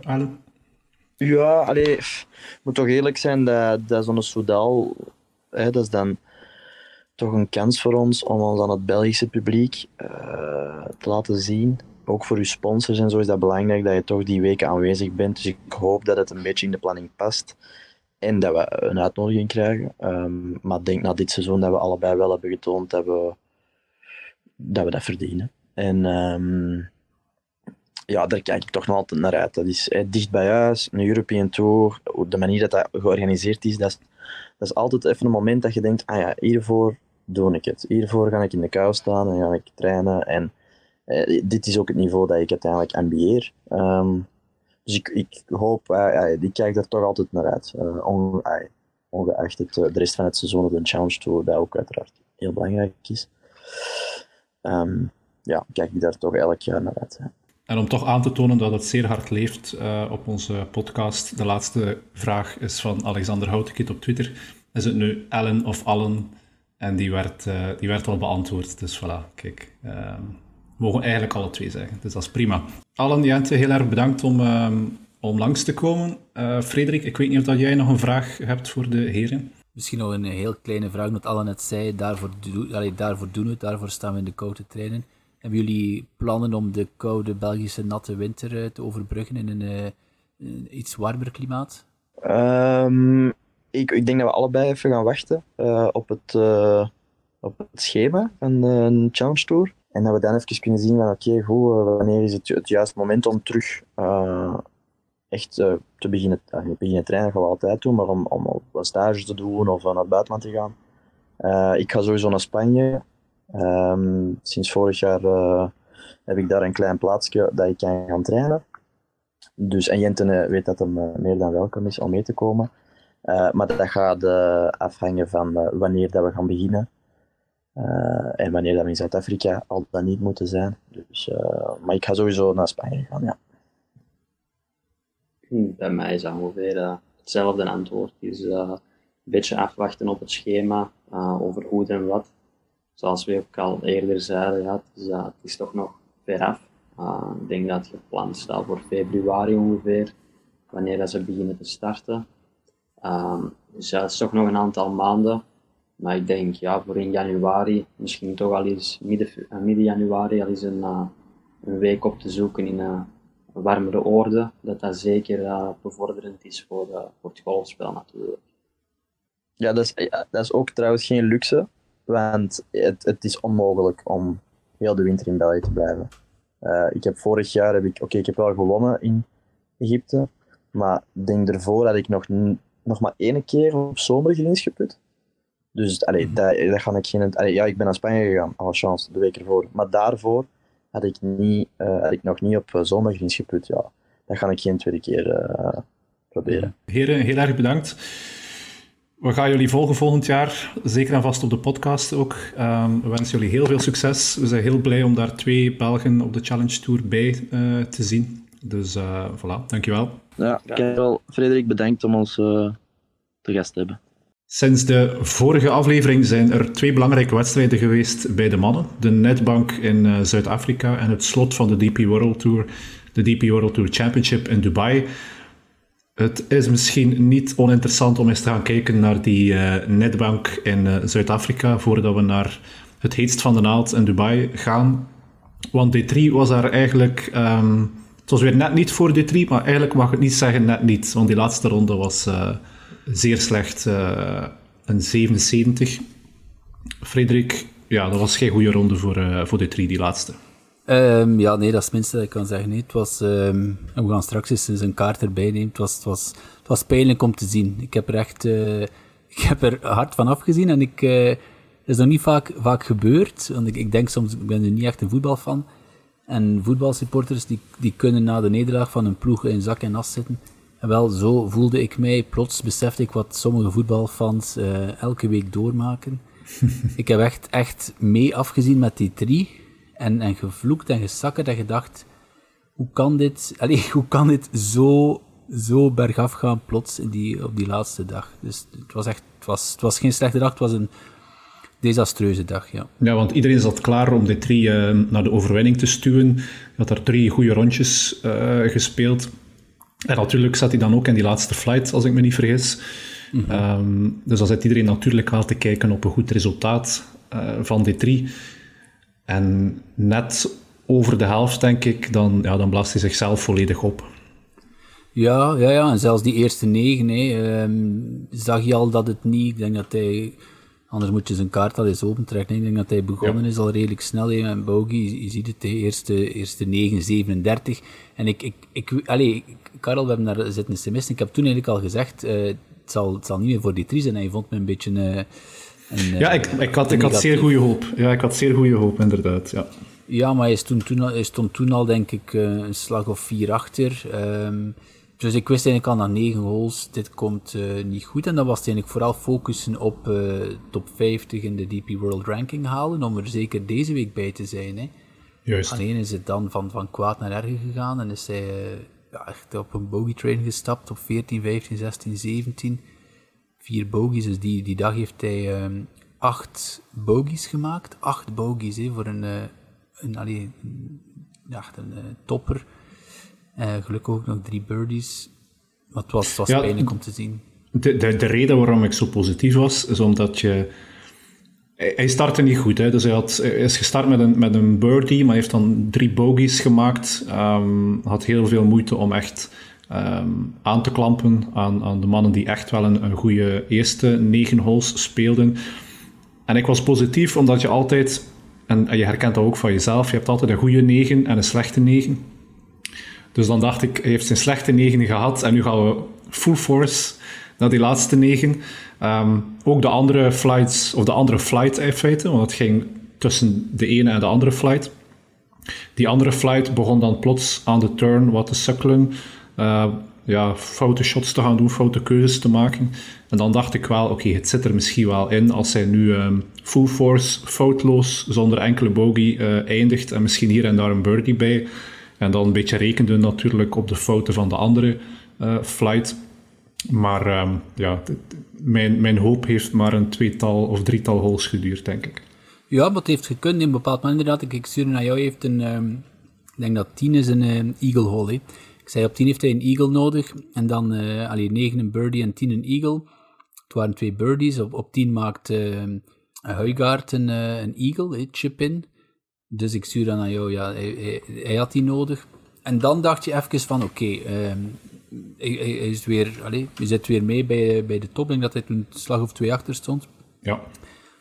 Ja, allee, moet toch eerlijk zijn, dat, dat zo'n Soudal, dat is dan toch een kans voor ons om ons aan het Belgische publiek uh, te laten zien. Ook voor uw sponsors en zo is dat belangrijk dat je toch die weken aanwezig bent. Dus ik hoop dat het een beetje in de planning past. En dat we een uitnodiging krijgen. Um, maar ik denk na dit seizoen dat we allebei wel hebben getoond dat we dat, we dat verdienen. En um, ja, daar kijk ik toch nog altijd naar uit. Dat is eh, dicht bij huis, een European Tour, de manier dat dat georganiseerd is, dat is, dat is altijd even een moment dat je denkt, ah ja, hiervoor doe ik het. Hiervoor ga ik in de kou staan en ga ik trainen. En eh, dit is ook het niveau dat ik uiteindelijk ambieer. Um, dus ik, ik hoop, uh, ik kijk daar toch altijd naar uit. Onge, uh, ongeacht het, de rest van het seizoen op de Challenge Tour, dat ook uiteraard heel belangrijk is. Um, ja, kijk ik daar toch elk jaar naar uit. En om toch aan te tonen dat het zeer hard leeft uh, op onze podcast, de laatste vraag is van Alexander Houtekiet op Twitter. Is het nu Ellen of Allen? En die werd, uh, die werd al beantwoord. Dus voilà, kijk. Uh, we mogen eigenlijk alle twee zeggen. Dus dat is prima. Allen, Jente, heel erg bedankt om, om langs te komen. Frederik, ik weet niet of dat jij nog een vraag hebt voor de heren. Misschien nog een heel kleine vraag, wat Allen net zei. Daarvoor, daarvoor doen we het, daarvoor staan we in de kou te trainen. Hebben jullie plannen om de koude Belgische natte winter eh, te overbruggen in een, uh, een iets warmer klimaat? Um, ik, ik, denk dat we allebei even gaan wachten uh, op, het, op het schema van een Challenge Tour. En dat we dan even kunnen zien van oké, wanneer is het het juiste moment om terug echt te beginnen, beginnen trainen gaan we altijd doen, maar om, om op een stage te doen of naar het buitenland te gaan. Ik ga sowieso naar Spanje. Um, sinds vorig jaar heb ik daar een klein plaatsje dat ik kan gaan trainen. Dus, en Jenten weet dat hem meer dan welkom is om mee te komen. maar dat gaat afhangen van wanneer dat we gaan beginnen. en wanneer dat we in Zuid-Afrika al dan niet moeten zijn. Dus, maar ik ga sowieso naar Spanje gaan, ja. Bij mij is dat ongeveer hetzelfde antwoord. Uh, een beetje afwachten op het schema over hoe en wat. Zoals we ook al eerder zeiden, ja, het, is, is toch nog ver af. ik denk dat het gepland staat voor februari ongeveer, wanneer dat ze beginnen te starten. dus ja, het is toch nog een aantal maanden. Maar ik denk ja, voor in januari, misschien toch al eens midden, midden januari, al eens een, een week op te zoeken in warmere oorden, dat dat zeker bevorderend is voor, voor het golfspel natuurlijk. Ja dat, is, ja, dat is ook trouwens geen luxe, want het, het is onmogelijk om heel de winter in België te blijven. Uh, ik heb vorig jaar, heb ik, oké, okay, ik heb wel gewonnen in Egypte, maar denk ervoor had ik nog, nog maar één keer op zomergrins geput. Dus allee, mm dat, dat ga ik geen... Allee, ja, ik ben naar Spanje gegaan, alle chance, de week ervoor. Maar daarvoor had ik, niet, uh, had ik nog niet op uh, zondaggriens geput. Ja, dat ga ik geen tweede keer uh, proberen. Heren, heel erg bedankt. We gaan jullie volgen volgend jaar, zeker en vast op de podcast ook. Um, we wensen jullie heel veel succes. We zijn heel blij om daar twee Belgen op de Challenge Tour bij te zien. Dus voilà, dankjewel. Ja, Karel, Frederik, bedankt om ons te gast te hebben. Sinds de vorige aflevering zijn er twee belangrijke wedstrijden geweest bij de mannen. De Netbank in uh, Zuid-Afrika en het slot van de DP World Tour, de DP World Tour Championship in Dubai. Het is misschien niet oninteressant om eens te gaan kijken naar die uh, Netbank in uh, Zuid-Afrika voordat we naar het heetst van de naald in Dubai gaan. Want D3 was daar eigenlijk... Um, het was weer net niet voor D3, maar eigenlijk mag ik het niet zeggen net niet. Want die laatste ronde was zeer slecht. Een 77. Frederik, ja, dat was geen goede ronde voor, voor de drie, die laatste. Um, ja, nee, dat is het minste dat ik kan zeggen. Nee, het was, um, we gaan straks eens een kaart erbij nemen. Het was, het, was, het was pijnlijk om te zien. Ik heb er echt uh, ik heb er hard van afgezien en ik, uh, dat is nog niet vaak, vaak gebeurd. Want ik, ik denk soms, ik ben nu niet echt een voetbalfan. En voetbalsupporters die, die kunnen na de nederlaag van een ploeg in zak en as zitten. En wel, zo voelde ik mij. Plots besefte ik wat sommige voetbalfans uh, elke week doormaken. ik heb echt, echt mee afgezien met die drie. En, en gevloekt en gesakkerd en gedacht... Hoe kan dit, allez, hoe kan dit zo, zo bergaf gaan plots in die, op die laatste dag? Dus het was echt... Het was, het was geen slechte dag, het was een desastreuze dag, ja. Ja, want iedereen zat klaar om die drie uh, naar de overwinning te stuwen. Je had daar drie goede rondjes uh, gespeeld. En natuurlijk zat hij dan ook in die laatste flight, als ik me niet vergis. Mhm. Ehm, dus dan zit iedereen natuurlijk wel te kijken op een goed resultaat uh, van die drie. En net over de helft, denk ik, dan, ja, dan blaast hij zichzelf volledig op. Ja, ja, ja. en zelfs die eerste negen, hè, um, zag je al dat het niet... Ik denk dat hij... Anders moet je zijn kaart al eens opentrekken. Ik denk dat hij begonnen is al redelijk snel. Hè, met Bogey, je, ziet het, de eerste, eerste 9, 37. En ik, ik, ik, allez, Karel, we hebben daar zitten sms'en. Ik heb toen eigenlijk al gezegd, uh, het, zal, het zal niet meer voor die drie zijn. Hij vond me een beetje... Uh, ja, ik, ik, had, ik had zeer goede hoop. Ja, ik had zeer goede hoop, inderdaad. Ja, ja maar hij stond toen, hij stond toen al, denk ik, uh, een slag of vier achter. Um, dus ik wist eigenlijk al na negen holes, dit komt uh, niet goed. En dan was het eigenlijk vooral focussen op uh, top 50 in de DP World Ranking halen, om er zeker deze week bij te zijn. Hè. Juist. Alleen is het dan van, van kwaad naar erger gegaan en is hij ja, echt op een bogey train gestapt op 14, 15, 16, 17. Vier bogies, dus die, die dag heeft hij um, acht bogies gemaakt. Acht bogies hè, voor een, uh, een, allee, ja, een uh, topper. Uh, gelukkig ook nog drie birdies. Maar het was, het was ja, pijnlijk om te zien. De, de, de reden waarom ik zo positief was, is omdat je hij startte niet goed. Hè. Dus hij, had, is gestart met een, met een birdie, maar heeft dan drie bogies gemaakt. Um, had heel veel moeite om echt um, aan te klampen aan, aan de mannen die echt wel een, een goede eerste negen holes speelden. En ik was positief, omdat je altijd, en, je herkent dat ook van jezelf, je hebt altijd een goede negen en een slechte negen. Dus dan dacht ik, hij heeft zijn slechte negen gehad en nu gaan we full force naar die laatste negen. Ehm, ook de andere flights, of de andere flight in feite, want het ging tussen de ene en de andere flight. Die andere flight begon dan plots aan de turn wat te sukkelen. Uh, ja, foute shots te gaan doen, foute keuzes te maken. En dan dacht ik wel, oké, het zit er misschien wel in als hij nu um, full force, foutloos, zonder enkele bogey uh, eindigt en misschien hier en daar een birdie bij. En dan een beetje rekende natuurlijk op de fouten van de andere uh, flight. Maar um, ja, mijn, mijn hoop heeft maar een tweetal of drietal holes geduurd, denk ik. Ja, het heeft gekund in een bepaald moment inderdaad. Ik stuurde naar jou, heeft een, um, ik denk dat 10 is een eagle hole. Ik zei op 10 heeft hij een eagle nodig en dan uh, allee, 9 een birdie en 10 een eagle. Het waren twee birdies. Op, op 10 maakt uh, Huygaard een, uh, een eagle, chip in. Dus ik stuur dan naar jou, ja, hij, hij, hij, had die nodig. En dan dacht je even van, oké, okay, um, hij, hij, is weer, allez, je zit weer mee bij, bij de top. Ik denk dat hij toen slag of twee achter stond. Ja.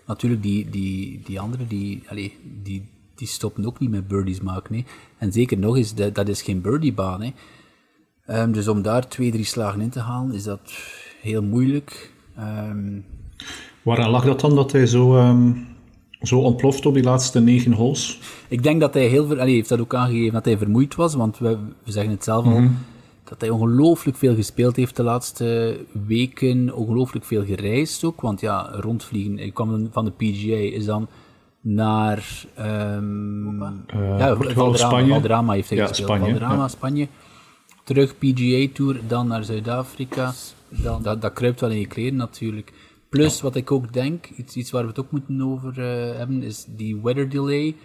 Natuurlijk, die, die, die anderen, die, allez, die, die stoppen ook niet met birdies maken. En zeker nog eens, dat, dat is geen birdiebaan. Nee. Um, dus om daar twee, drie slagen in te halen, is dat heel moeilijk. Um, Waaraan lag dat dan, dat hij zo, um, zo ontploft op die laatste negen holes? Ik denk dat hij heel veel, allee, heeft dat ook aangegeven dat hij vermoeid was, want we, we zeggen het zelf al, -hmm. dat hij ongelooflijk veel gespeeld heeft de laatste weken, ongelooflijk veel gereisd ook, want ja, rondvliegen, hij kwam van de PGA, is dan naar um, uh, ja, Portugal, Spanje. Valderrama heeft hij ja, gespeeld. Spanje, Valderrama, ja. Spanje. Terug PGA Tour, dan naar Zuid-Afrika. Dan, dat, dat kruipt wel in je kleren natuurlijk. Plus, ja. wat ik ook denk, iets, iets waar we het ook moeten over uh, hebben, is die weather delay.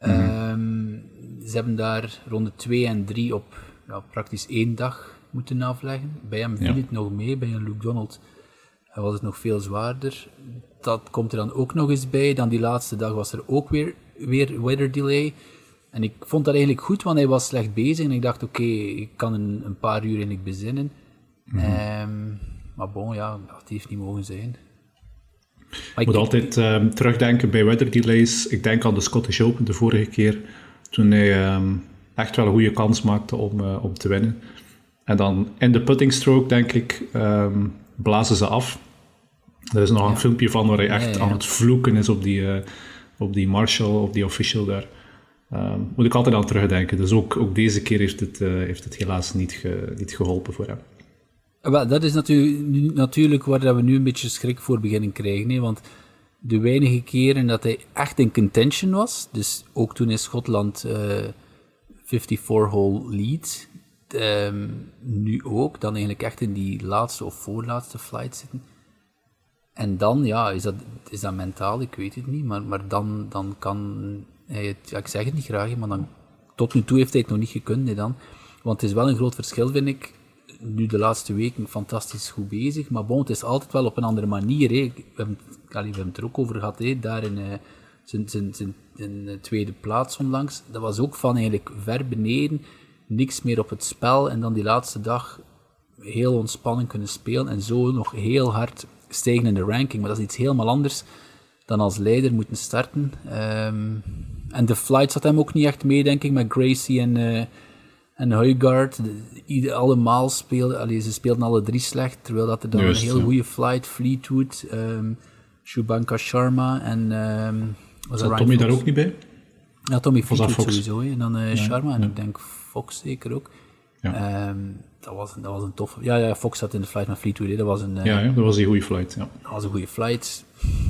Mm -hmm. um, ze hebben daar ronde 2 en 3 op ja, praktisch één dag moeten afleggen. Bij hem viel ja. het nog mee, bij een Luke Donald was het nog veel zwaarder. Dat komt er dan ook nog eens bij. Dan die laatste dag was er ook weer, weer weather delay. En ik vond dat eigenlijk goed, want hij was slecht bezig. En ik dacht, oké, okay, ik kan een, een, paar uur eigenlijk bezinnen. Mm -hmm. um, maar bon, ja, dat heeft niet mogen zijn. Maar ik moet altijd um, terugdenken bij weather delays. Ik denk aan de Scottish Open de vorige keer. Toen hij um, echt wel een goede kans maakte om, uh, om te winnen. En dan in de putting stroke, denk ik, blazen ze af. Er is nog ja. een filmpje van waar hij echt ja, ja, aan het vloeken is op die, uh, op die marshal, op die official daar. Um, moet ik altijd aan terugdenken. Dus ook, ook deze keer heeft het, uh, heeft het helaas niet, ge, niet geholpen voor hem. Well, dat is natuurlijk, natuurlijk waar we nu een beetje schrik voor beginnen krijgen. Hè? Want de weinige keren dat hij echt in contention was, dus ook toen in Schotland uh, 54-hole lead, um, nu ook, dan eigenlijk echt in die laatste of voorlaatste flight zitten. En dan, ja, is dat, is dat mentaal? Ik weet het niet, maar, maar dan, dan kan hij het, ja, ik zeg het niet graag, maar dan, tot nu toe heeft hij het nog niet gekund, hè, dan. Want het is wel een groot verschil, vind ik. Nu de laatste weken fantastisch goed bezig, maar bon, het is altijd wel op een andere manier. Hè. We, hebben, allee, we hebben het er ook over gehad, hè, daar in uh, zijn, zijn, zijn tweede plaats onlangs. Dat was ook van eigenlijk ver beneden, niks meer op het spel en dan die laatste dag heel ontspannen kunnen spelen en zo nog heel hard stijgen in de ranking. Maar dat is iets helemaal anders dan als leider moeten starten. Um, en de flight zat hem ook niet echt mee, denk ik, met Gracie en, uh, en Huygaard. Allemaal speelden, allee, ze speelden alle drie slecht, terwijl dat er dan Just, een heel ja. goede flight, Fleetwood, um, Shubanka Sharma en... Um, was Tommy Fox? daar ook niet bij? Ja, Tommy Fleetwood sowieso, he. en dan uh, ja, Sharma en ja. ik denk Fox zeker ook. Ja. Um, dat, was, dat was een toffe... Ja, ja, Fox zat in de flight met Fleetwood, dat was een... Ja, ja, dat was een goede flight, ja. Dat was een goede flight.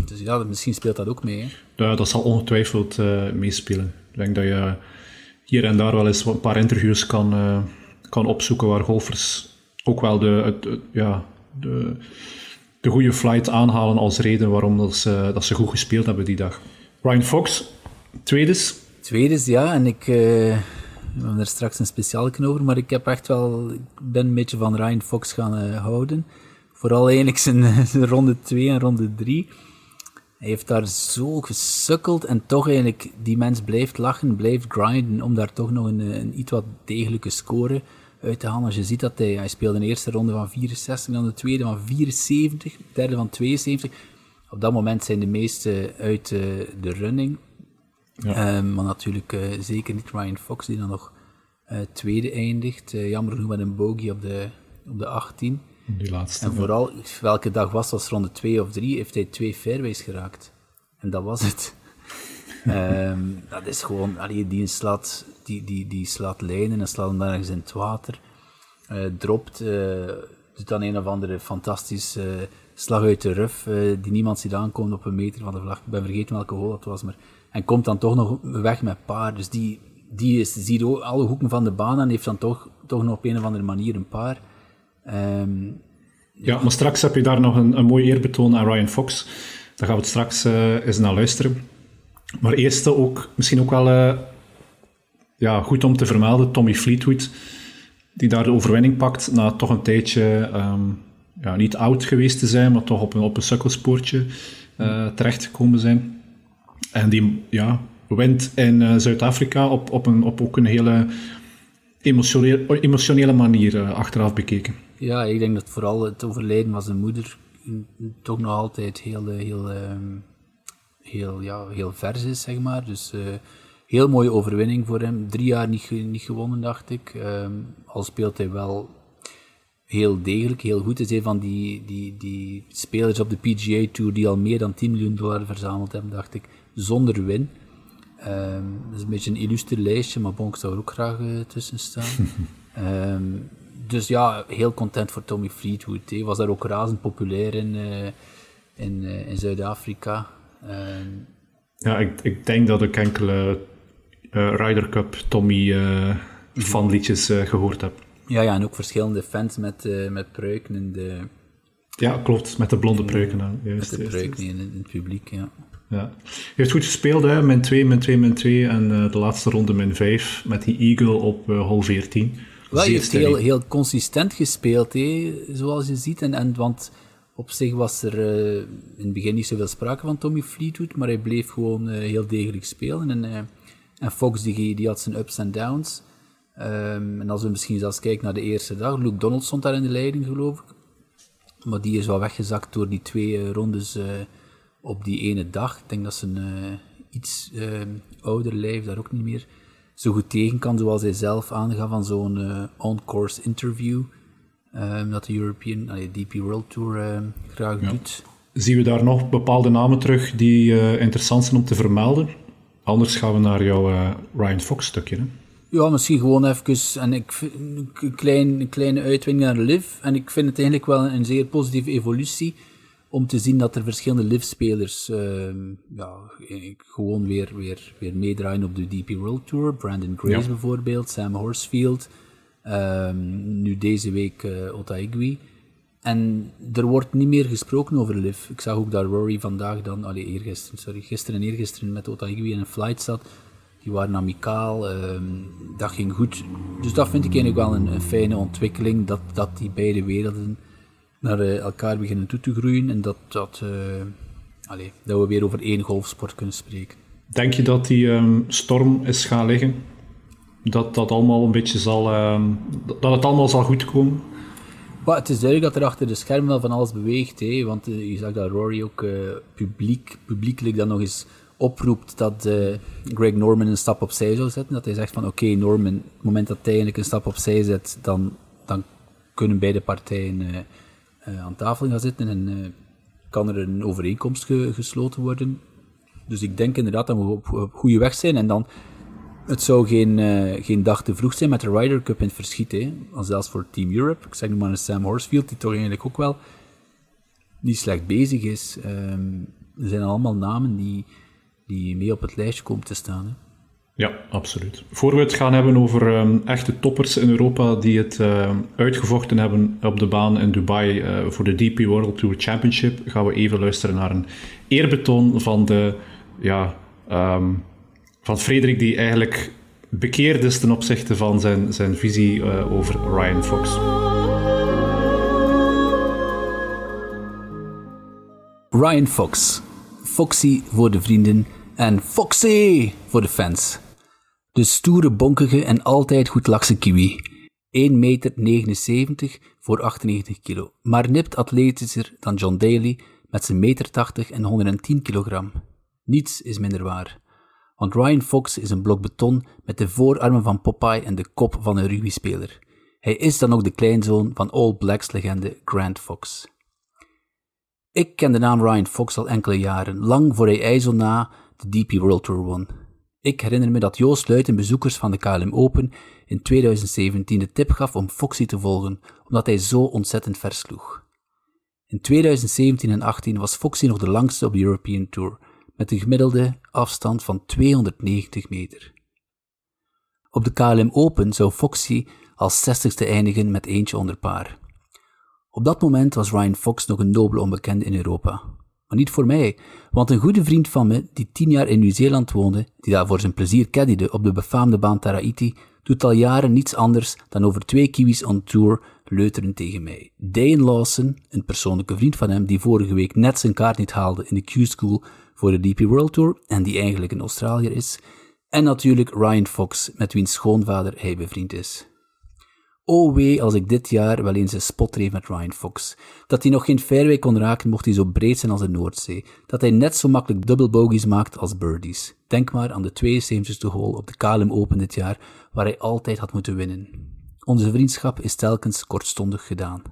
Dus ja, misschien speelt dat ook mee. Hè? Ja, dat zal ongetwijfeld uh, meespelen. Ik denk dat je hier en daar wel eens een paar interviews kan, uh, kan opzoeken waar golfers ook wel de, het, het, ja, de, de goede flight aanhalen als reden waarom dat ze, dat ze goed gespeeld hebben die dag. Ryan Fox, tweedes. Tweedes, ja. En ik... Uh... We hebben er straks een speciaal over, maar ik heb echt wel, ik ben een beetje van Ryan Fox gaan uh, houden. Vooral eigenlijk zijn, ronde 2 en ronde 3. Hij heeft daar zo gesukkeld en toch eigenlijk, die mens blijft lachen, blijft grinden om daar toch nog een, een iets wat degelijke score uit te halen. Als je ziet dat hij, hij speelde de eerste ronde van 64, dan de tweede van 74, de derde van 72. Op dat moment zijn de meeste uit uh, de running. Ja. Um, maar natuurlijk uh, zeker niet Ryan Fox, die dan nog tweede eindigt. jammer genoeg met een bogey op de, op de 18. Die laatste. En vooral, welke dag was dat, ronde 2 of 3, heeft hij twee fairways geraakt. En dat was het. um, dat is gewoon, allee, die, slaat, die, die, die slaat lijnen en slaat hem ergens in het water. Dropt, doet dan een of andere fantastische slag uit de ruf, die niemand ziet aankomen op een meter van de vlag. Ik ben vergeten welke hole dat was, maar... En komt dan toch nog weg met paar. Dus die, die is, ziet alle hoeken van de baan en heeft dan toch, toch nog op een of andere manier een paar. Um, ja, maar straks heb je daar nog een, een mooi eerbetoon aan Ryan Fox. Daar gaan we het straks uh, eens naar luisteren. Maar eerst ook, misschien ook wel uh, ja, goed om te vermelden, Tommy Fleetwood, die daar de overwinning pakt na toch een tijdje um, ja, niet oud geweest te zijn, maar toch op een, op een sukkelspoortje uh, terechtgekomen zijn. En die ja, wint in Zuid-Afrika op, op, een, op ook een hele emotionele, emotionele manier achteraf bekeken. Ja, ik denk dat vooral het overlijden van zijn moeder toch nog altijd heel, eh, heel, um, heel, ja, heel vers is, zeg maar. Dus uh, heel mooie overwinning voor hem. Drie jaar niet, niet gewonnen, dacht ik. Um, al speelt hij wel heel degelijk, heel goed. Hij is een van die, die, die spelers op de PGA Tour die al meer dan 10 miljoen dollar verzameld hebben, dacht ik, zonder win. Um, dat is een beetje een illustre lijstje, maar Bonk zou er ook graag uh, tussen staan. um, dus ja, heel content voor Tommy Fleetwood. Hij was daar ook razend populair in, uh, in, uh, in Zuid-Afrika. Ehm, ja, ik, ik denk dat ik enkele Ryder Cup Tommy fanliedjes gehoord heb. Ja, ja, en ook verschillende fans met, met pruiken in de... Ja, klopt, met de blonde pruiken. Juist, met de pruiken in, in, het publiek, ja. Ja. Heeft goed gespeeld, hè? min 2, min 2, min 2 en de laatste ronde min 5 met die eagle op hole 14. Wel, hij heeft heel, heel consistent gespeeld, hé, zoals je ziet. En, en, want op zich was er uh, in het begin niet zoveel sprake van Tommy Fleetwood, maar hij bleef gewoon uh, heel degelijk spelen. En, uh, en Fox die, die had zijn ups en downs. Um, en als we misschien zelfs kijken naar de eerste dag, Luke Donald stond daar in de leiding, geloof ik. Maar die is wel weggezakt door die twee rondes op die ene dag. Ik denk dat zijn iets ouder lijf daar ook niet meer zo goed tegen kan, zoals hij zelf aangaf van zo'n uh, on-course interview. Um, dat de European, DP World Tour uh, graag doet. Zien we daar nog bepaalde namen terug die uh, interessant zijn om te vermelden? Anders gaan we naar jouw Ryan Fox stukje. Hè? Ja, misschien gewoon even en ik, een, klein, een kleine uitwinning naar Liv. En ik vind het eigenlijk wel een zeer positieve evolutie om te zien dat er verschillende live-spelers uh, ja, gewoon weer, weer, weer meedraaien op de DP World Tour. Brandon Grace bijvoorbeeld, Sam Horsfield, um, nu deze week uh, Ota Igui. En er wordt niet meer gesproken over live. Ik zag ook dat Rory vandaag dan, allee, eergisteren, sorry, gisteren en eergisteren met Ota Igui in een flight zat. Die waren amicaal, um, dat ging goed. Dus dat vind ik eigenlijk wel een, een fijne ontwikkeling, dat, dat die beide werelden naar uh, elkaar beginnen toe te groeien en dat, dat, uh, allez, dat we weer over één golfsport kunnen spreken. Denk je dat die um, storm is gaan liggen? Dat dat allemaal een beetje zal, um, dat het allemaal zal goedkomen? Maar het is duidelijk dat er achter de schermen wel van alles beweegt. Hè? Want uh, je zag dat Rory ook publiek, publiekelijk dan nog eens oproept dat Greg Norman een stap opzij zou zetten. Dat hij zegt van oké okay, Norman, op het moment dat hij eigenlijk een stap opzij zet, dan, dan kunnen beide partijen aan tafel gaan zitten en uh, kan er een overeenkomst ge gesloten worden. Dus ik denk inderdaad dat we op, goede weg zijn. En dan, het zou geen, uh, geen dag te vroeg zijn met de Ryder Cup in het verschiet. Hè. Zelfs voor Team Europe. Ik zeg nu maar Sam Horsfield, die toch eigenlijk ook wel niet slecht bezig is. Um, er zijn allemaal namen die, die mee op het lijstje komen te staan. Ja, absoluut. Voor we het gaan hebben over um, echte toppers in Europa die het uh, uitgevochten hebben op de baan in Dubai uh, voor de DP World Tour Championship, gaan we even luisteren naar een eerbetoon van, de, ja, um, van Frederik, die eigenlijk bekeerd is ten opzichte van zijn, zijn visie uh, over Ryan Fox. Ryan Fox. Foxy voor de vrienden en Foxy voor de fans. De stoere, bonkige en altijd goed lakse kiwi. 1,79 meter voor 98 kilo, maar nipt atletischer dan John Daly met zijn meter 80 en 110 kilogram. Niets is minder waar. Want Ryan Fox is een blok beton met de voorarmen van Popeye en de kop van een rugbyspeler. Hij is dan ook de kleinzoon van All Blacks legende Grant Fox. Ik ken de naam Ryan Fox al enkele jaren, lang voor hij IJssel na de DP World Tour won. Ik herinner me dat Joost Luiten bezoekers van de KLM Open in 2017 de tip gaf om Foxy te volgen, omdat hij zo ontzettend versloeg. In 2017 en 18 was Foxy nog de langste op de European Tour, met een gemiddelde afstand van 290 meter. Op de KLM Open zou Foxy als 60ste eindigen met eentje onder paar. Op dat moment was Ryan Fox nog een nobele onbekende in Europa. Maar niet voor mij, want een goede vriend van me, die tien jaar in Nieuw-Zeeland woonde, die daar voor zijn plezier caddyde op de befaamde baan Taraiti, doet al jaren niets anders dan over twee kiwis on tour leuteren tegen mij. Dane Lawson, een persoonlijke vriend van hem die vorige week net zijn kaart niet haalde in de Q-School voor de DP World Tour en die eigenlijk een Australiër is, en natuurlijk Ryan Fox, met wiens schoonvader hij bevriend is. Oh wee als ik dit jaar wel eens een spot dreef met Ryan Fox. Dat hij nog geen fairway kon raken mocht hij zo breed zijn als de Noordzee. Dat hij net zo makkelijk double bogies maakt als birdies. Denk maar aan de 72e hole op de KLM Open dit jaar, waar hij altijd had moeten winnen. Onze vriendschap is telkens kortstondig gedaan.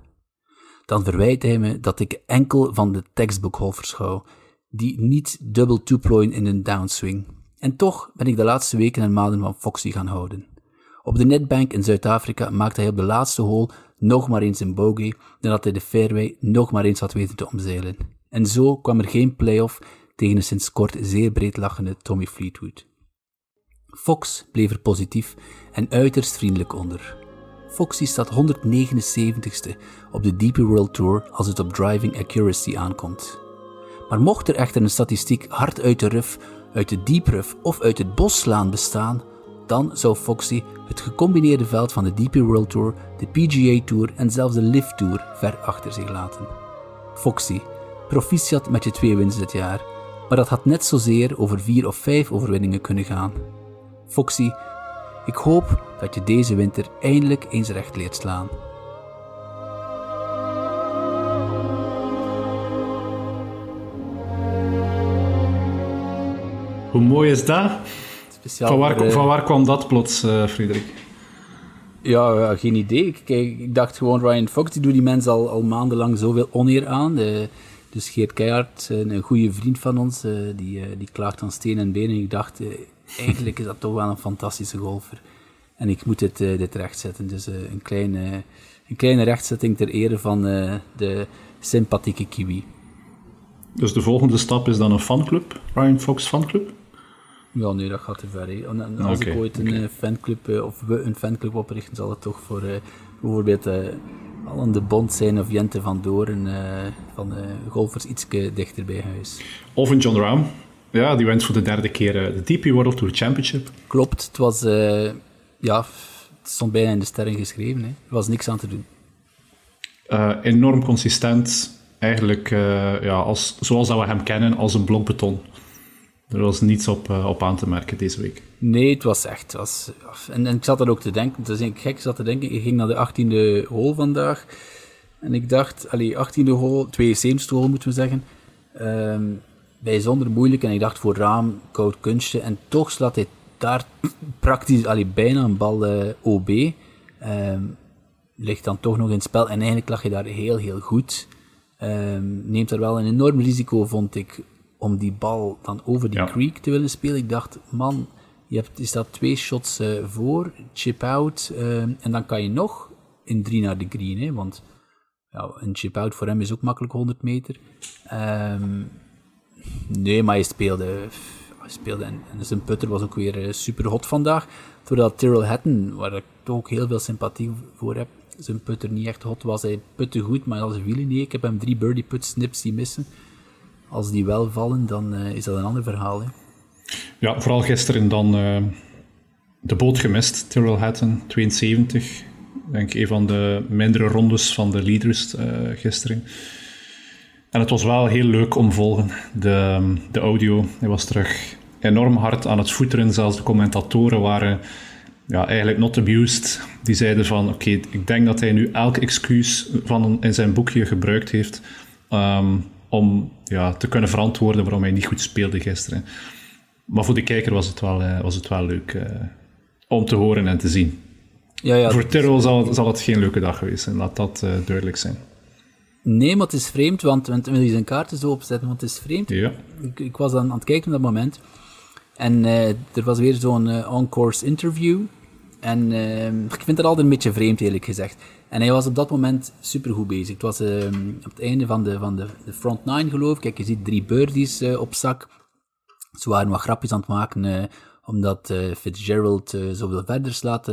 Dan verwijt hij me dat ik enkel van de textbook golfers hou, die niet double two-plooien in een downswing. En toch ben ik de laatste weken en maanden van Foxy gaan houden. Op de netbank in Zuid-Afrika maakte hij op de laatste hole nog maar eens een bogey, nadat hij de fairway nog maar eens had weten te omzeilen. En zo kwam er geen playoff tegen een sinds kort zeer breed lachende Tommy Fleetwood. Fox bleef er positief en uiterst vriendelijk onder. Foxy staat 179ste op de DP World Tour als het op driving accuracy aankomt. Maar mocht er echter een statistiek hard uit de ruf, uit de deep rough of uit het bos slaan bestaan, dan zou Foxy het gecombineerde veld van de DP World Tour, de PGA Tour en zelfs de Live Tour ver achter zich laten. Foxy, proficiat met je twee wins dit jaar, maar dat had net zozeer over vier of vijf overwinningen kunnen gaan. Foxy, ik hoop dat je deze winter eindelijk eens recht leert slaan. Hoe mooi is dat? Speciaal Van waar, voor, eh, van waar kwam dat plots, eh Frederik? Ja, ja, geen idee. Ik, kijk, ik dacht gewoon, Ryan Fox, die doet die mensen al, al maandenlang zoveel oneer aan. De, dus Geert Keihard, een, een goede vriend van ons, eh, die, eh, die klaagt aan steen en been. En ik dacht, eh, eigenlijk is dat toch wel een fantastische golfer. En ik moet dit, eh, dit rechtzetten. Dus eh, een, kleine, een kleine rechtzetting ter ere van eh, de sympathieke kiwi. Dus de volgende stap is dan een fanclub, Ryan Fox fanclub? Ja, nee, dat gaat te ver. hè. En, en als ik ooit een eh, fanclub, eh, of we een fanclub oprichten, zal het toch voor eh, bijvoorbeeld Allen de Bond zijn of Jente van Doorn van golfers iets dichter bij huis. Of een John Rahm. Ja, die wint voor de derde keer de DP World Tour Championship. Klopt, het was, ja, het stond bijna in de sterren geschreven. Hè. Er was niks aan te doen. Enorm consistent. Eigenlijk ja, als, zoals dat we hem kennen, als een blok beton. Er was niets op, eh, op aan te merken deze week. Nee, het was echt. En, ik zat er ook te denken, het is eigenlijk gek, ik zat te denken, ik ging naar de 18e hole vandaag. En ik dacht, allee, 18e hole, 72e hole moeten we zeggen. ehm, bijzonder moeilijk. En ik dacht voor raam, koud kunstje. En toch slaat hij daar praktisch, allee, bijna een bal eh, OB. Ehm, ligt dan toch nog in het spel. En eigenlijk lag je daar heel, heel goed. Ehm, neemt er wel een enorm risico, vond ik, om die bal dan over die Ja. creek te willen spelen. Ik dacht, man, je, hebt, je staat twee shots eh, voor, chip out, ehm, en dan kan je nog in drie naar de green, hè, want ja, een chip out voor hem is ook makkelijk 100 meter. Ehm, nee, maar hij speelde, hij speelde en, en zijn putter was ook weer eh, super hot vandaag. Terwijl Tyrrell Hatton, waar ik toch ook heel veel sympathie voor heb, zijn putter niet echt hot was. Hij putte goed, maar als wielen niet. Ik heb hem drie birdie put snips zien missen. Als die wel vallen, dan eh, is dat een ander verhaal. Hè. Ja, vooral gisteren dan eh, de boot gemist. Tyrrell Hatton, 72. Denk een van de mindere rondes van de leaders eh, gisteren. En het was wel heel leuk om volgen. De, de audio, hij was terug enorm hard aan het voeteren. Zelfs de commentatoren waren ja, eigenlijk not abused. Die zeiden van, oké, ik denk dat hij nu elk excuus van in zijn boekje gebruikt heeft ehm, om ja, te kunnen verantwoorden waarom hij niet goed speelde gisteren. Maar voor de kijker was het wel, was het wel leuk om te horen en te zien. Ja, ja, voor Tyrrell zal, zal het geen leuke dag geweest zijn, laat dat duidelijk zijn. Nee, maar het is vreemd, want, want wil je zijn kaarten zo opzetten, want het is vreemd. Ja. Ik, ik was aan, aan het kijken op dat moment. En er was weer zo'n on-course interview. En ik vind het altijd een beetje vreemd, eerlijk gezegd. En hij was op dat moment supergoed bezig. Het was ehm, op het einde van de, van de, de front nine, geloof ik. Kijk, je ziet drie birdies eh, op zak. Ze waren wat grapjes aan het maken, omdat Fitzgerald zoveel verder slaat.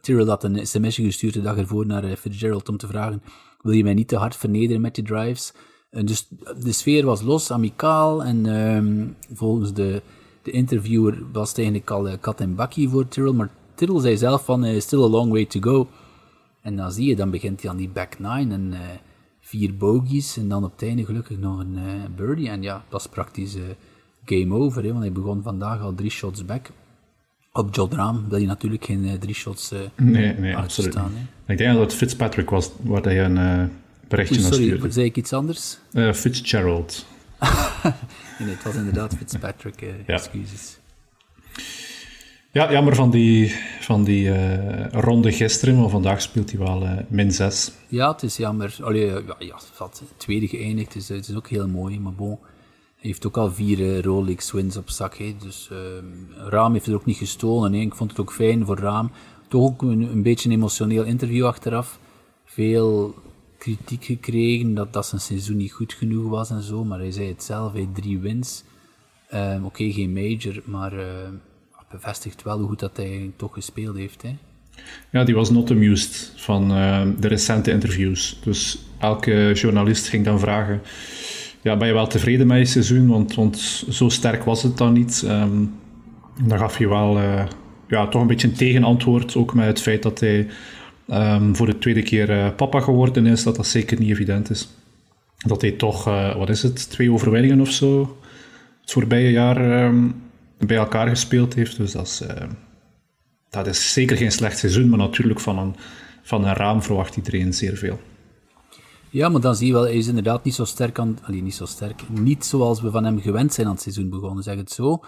Tyrrell had een sms'je gestuurd de dag ervoor naar Fitzgerald om te vragen wil je mij niet te hard vernederen met je drives. dus de sfeer was los, amicaal. En ehm, volgens de, de interviewer was het eigenlijk al uh, kat en bakkie voor Tyrrell. Maar Tyrrell zei zelf van, uh, still a long way to go. En dan zie je, dan begint hij aan die back nine en uh, vier bogies. En dan op het einde gelukkig nog een birdie. En ja, dat is praktisch game over. Hè, want hij begon vandaag al drie shots back. Op John Rahm wil je natuurlijk geen drie shots nee, nee, absoluut. Staan, ik denk dat het Fitzpatrick was waar hij een berichtje Oei, sorry, stuurde. zei ik iets anders? Fitzgerald. nee, het was inderdaad Fitzpatrick, ja. excuses. Ja, jammer van die, van die uh, ronde gisteren, maar vandaag speelt hij wel uh, min 6. Ja, het is jammer. Allee, ja, ja, het tweede geëindigd, dus het is ook heel mooi, maar bon. Hij heeft ook al vier Rolex wins op zak, dus Raam heeft het ook niet gestolen. Ik vond het ook fijn voor Raam toch ook een, een beetje een emotioneel interview achteraf. Veel kritiek gekregen dat, dat zijn seizoen niet goed genoeg was en zo, maar hij zei het zelf, hij drie wins. Um, Oké, geen major, maar uh, bevestigt wel hoe goed dat hij toch gespeeld heeft. Hè. Ja, die was not amused van uh, de recente interviews. Dus elke journalist ging dan vragen, ja, ben je wel tevreden met je seizoen? Want, zo sterk was het dan niet. Um, dan gaf je wel... Uh, ja, toch een beetje een tegenantwoord. Ook met het feit dat hij um, voor de tweede keer uh, papa geworden is. Dat dat zeker niet evident is. Dat hij toch, wat is het, twee overwinningen of zo het voorbije jaar um, bij elkaar gespeeld heeft. Dus dat is, uh, dat is zeker geen slecht seizoen. Maar natuurlijk van een, van een raam verwacht iedereen zeer veel. Ja, maar dan zie je wel, hij is inderdaad niet zo sterk aan... Niet zo sterk. Niet zoals we van hem gewend zijn aan het seizoen begonnen, zeg het zo.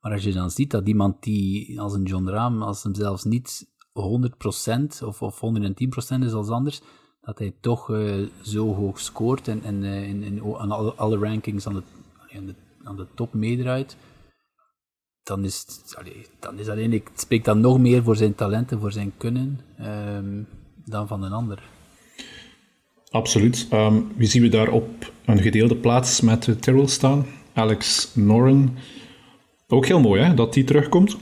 Maar als je dan ziet dat iemand die, als een John Rahm, als hem zelfs niet 100% of, of 110% is als anders, dat hij toch uh, zo hoog scoort en, en uh, in, in, aan alle, alle, rankings aan de, aan de, aan de top meedraait, dan is, het, allee, dan is alleen, ik spreek dan nog meer voor zijn talenten, voor zijn kunnen, um, dan van een ander. Absoluut. Um, wie zien we daar op een gedeelde plaats met uh, Tyrrell staan? Alex Noren. Ook heel mooi, hè, dat die terugkomt.